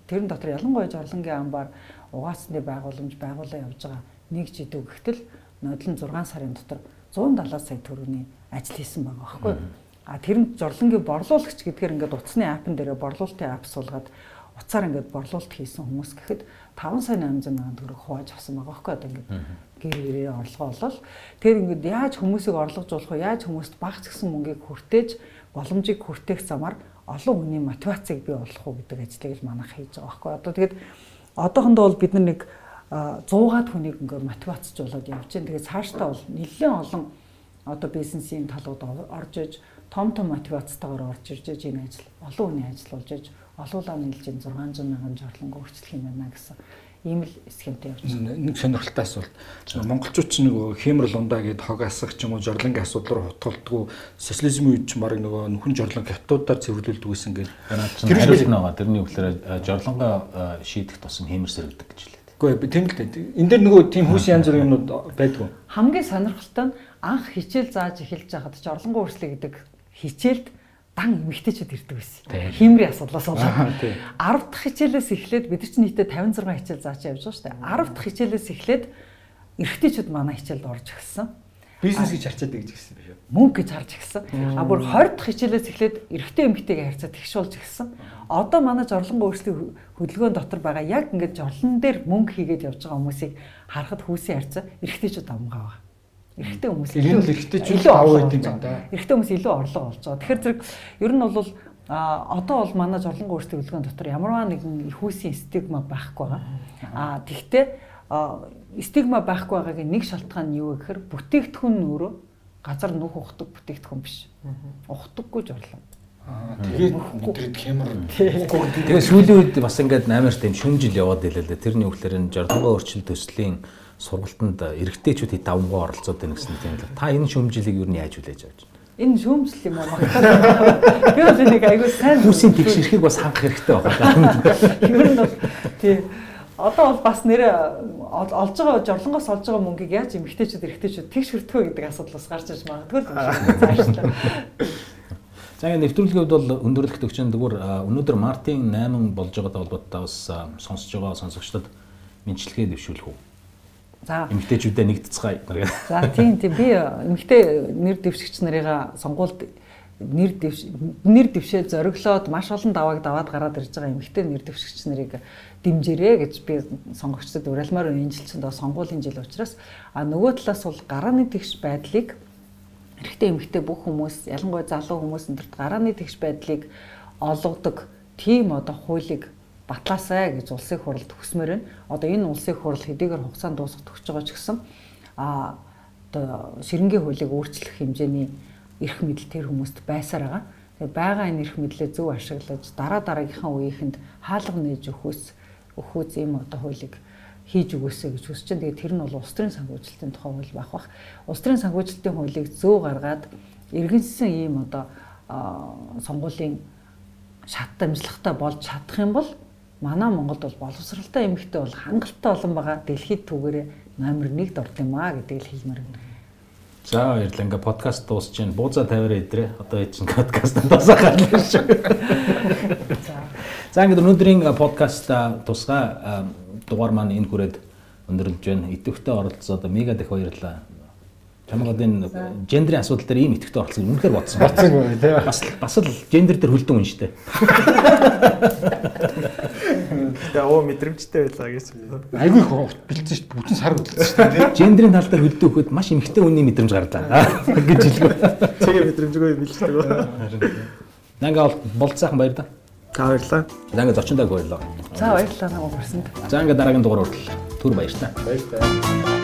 тэрэн дотор ялангуяа жорлонгийн амбаар угаасны байгууламж байгуулаа явж байгаа нэг жидүү гэхтэл нодлон 6 сарын дотор 170 сая төгрөгийн ажил хийсэн байгаа байхгүй. А тэр нь жорлонгийн борлуулагч гэдгээр ингээд утасны апн дээр борлуулалтын ап суулгаад уцаар ингээд борлуулалт хийсэн хүмүүс гэхэд 5 сая 800 мянган төгрөг хувааж авсан байгаа байхгүй. Одоо ингээд гэр гэрээ орлого болол тэр ингээд яаж хүмүүсийг орлогожуулах вэ? Яаж хүмүүст багц гэсэн мөнгийг хүртээж боломжийг хүртээх замаар олон хүний мотивацийг бий болгох уу гэдэг ажлыг л манайх хийж байгаа байхгүй. Одоо тэгээд одоохондоо бол бид нар нэг 100-аад хүнийг ингээд мотивацжуулаад явж байна. Тэгээд цаашдаа бол нэлээд олон одоо бизнесийн талууд орж иж том том мотивацтайгаар орж ирж энэ ажил олон хүний ажил болж иж олуулаа нийлж 600 мянган жорлонго өөрчлөх юм байна гэсэн ийм л схемтэй явж байна. Нэг сонирхолтой асуулт. Монголчууд ч нөгөө хэмрэл ундаа гээд хог асах ч юм уу жорлонгийн асуудал руу хотголдгоо социализмын үед ч марыг нөгөө нөхөн жорлон хятадуудаар цэвэрлүүлдэг гэсэн гээд хариулт байгаа. Тэрний үгээр жорлонгоо шийдэх тусам хэмэр сэргдэг гэж хэлээ. Гэхдээ тийм л дээ. Энд дээр нөгөө тийм хүүсийн янз бүрийн юмнууд байдгүй. Хамгийн сонирхолтой нь анх хичээл зааж эхэлж байхад жорлонгоо өөрчлөе гэдэг хичээлд дан эмэгтэйчүүд ирдэг байсан. Химрийн асуудлаас болоод 10 дахь хичээлээс эхлээд бид чинь нийтдээ 56 хичээл зааж явж байгаа шүү дээ. 10 дахь хичээлээс эхлээд эрэгтэйчүүд манай хичээлд орж ирсэн. Бизнес гэж харцаад гэж үү? Мөнгө гэж харж ирсэн. А бүр 20 дахь хичээлээс эхлээд эрэгтэй эмэгтэйгээ харьцаад тэгшүүлж ирсэн. Одоо манай жорлонгоо өөрсдийн хөдөлгөөн дотор байгаа яг ингээд жорлон дээр мөнгө хийгээд явж байгаа хүмүүсийг харахад хүүсийн харьцаа эрэгтэйчүүд амгаа байгаа. Эрэгтэй хүмүүс илүү эрэгтэйчүүд аваа байт юм да. Эрэгтэй хүмүүс илүү орлого олж байгаа. Тэгэхээр зэрэг ер нь бол а одоо бол манай жорлонгоо өөрсдийн хөдөлгөөн дотор ямарваа нэгэн хүүсийн стигма байхгүй байгаа. А тэгвэл стигма байхгүй байгаагийн нэг шалтгаан нь юу вэ гэхээр бүтээгдэхүүн нь өөрөө газар нүх ухдаг бүтээгдэхүүн биш. Ухдаггүй жорлон. Тэгээд өдрөд хямар. Тэгээд сүүлийн үед бас ингээд амар тийм шүнжил яваад илээ л дээ. Тэрний үгээр нь жорлонгоо өөрчлөлт төслийн сургалтанд эрэгтэйчүүд хэд давмгаа оролцоод байна гэсэн тийм л. Та энэ шүүмжлийг юу нь яаж хүлээж авч байна? Энэ шүүмжлэл юм аа. Би бол энийг айгүй сайн хүмүүсийн тэгшэрхийг бас хангах хэрэгтэй байна. Ер нь бол тий. Одоо бол бас нэрэ олж байгаа жорлонгоос олж байгаа мөнгийг яаж эмэгтэйчүүд эрэгтэйчүүд тэгш вэ гэдэг асуудал бас гарч иж магадгүй л цаашлаа. За ингэ нэвтрүүлгийн хувьд бол өндөрлөх төгчөн дэгүр өнөөдөр Мартин 8 болж байгаатай холбоотой бас сонсож байгаа сонсогчдод мэдчилгээ дэвшүүлэх үү? За эмгтээчүүдээ нэгдэцгаая. За тийм тийм би эмгтээ нэр дэвшигч нарыгаа сонгуульд нэр дэвш нэр дэвшээ зориглоод маш олон давааг даваад гараад ирж байгаа эмгтээ нэр дэвшигч нарыг дэмжээрэй гэж би сонгогчдод уриалмаар энэжилчэнд сонгуулийн жил учраас а нөгөө талаас бол гарааны тэгш байдлыг эрэгтэй эмэгтэй бүх хүмүүс ялангуяа залуу хүмүүс өндөрт гарааны тэгш байдлыг олгодог тийм одоо хуулийг батлаасай гэж улсын хурлд хүсмээр байна. Одоо энэ улсын хурл хэдийгээр хугацаанд дуусах төгсөж байгаа ч гэсэн а одоо ширэнгийн хуулийг өөрчлөх хэмжээний эрх мэдэл тэр хүмүүст байсаар байгаа. Тэгээ байгаа энэ эрх мэдлээ зөв ашиглаж дараа дараагийнхаа үеийнхэнд хаалга нээж өгөхөөс өгөхөөс ийм одоо хуулийг хийж өгөөсэй гэж хүсэж байна. Тэгээ тэр нь бол улс төрийн санхүүжилтийн тухай хууль байх бах. Улс төрийн санхүүжилтийн хуулийг зөв гаргаад иргэншсэн ийм одоо сонгуулийн шат дамжлагтай болж чадах юм бол манай Монголд бол боловсралтай эмэгтэй бол хангалттай олон байгаа. Дэлхийд түүгээрээ номер 1-д орд юм аа гэдгийг л хэлмээр байна. За баярлалаа. Ингээ подкаст дуусч जैन. Бууза тавиараа идрээ. Одоо чинь подкаст дуусах гарлаа шүү. За. За ингээ өнөөдрийн подкаст тусгай дугаар маань энэ хүрээд өндөрлөж байна. Идэвхтэй оролцоод мега дэх баярлалаа. Чамгаад энэ гендрийн асуудал дээр ийм итгэвтэй оролцох үнэхээр бодсон. Бодсон үү тий. Бас бас л гендер дээр хөлдөн хүн штэ. Тэгээ оо мэдрэмжтэй байлаа гэж. Айгүй их бэлдсэн шүү дээ. Бүтэн сар бэлдсэн шүү дээ. Гендрийн тал дээр хөлдөн өгөхөд маш эмхтэй үнийн мэдрэмж гарлаа. гэж хэлгөө. Тэгээ мэдрэмжгүй бэлддэг. Нанга болт сайхан баяр. Та баярлаа. Нанга зочиндаа баярлаа. За баярлалаа намайг урсанд. За ингээ дараагийн дугаар хүртэл түр баяр та. Баяр таа.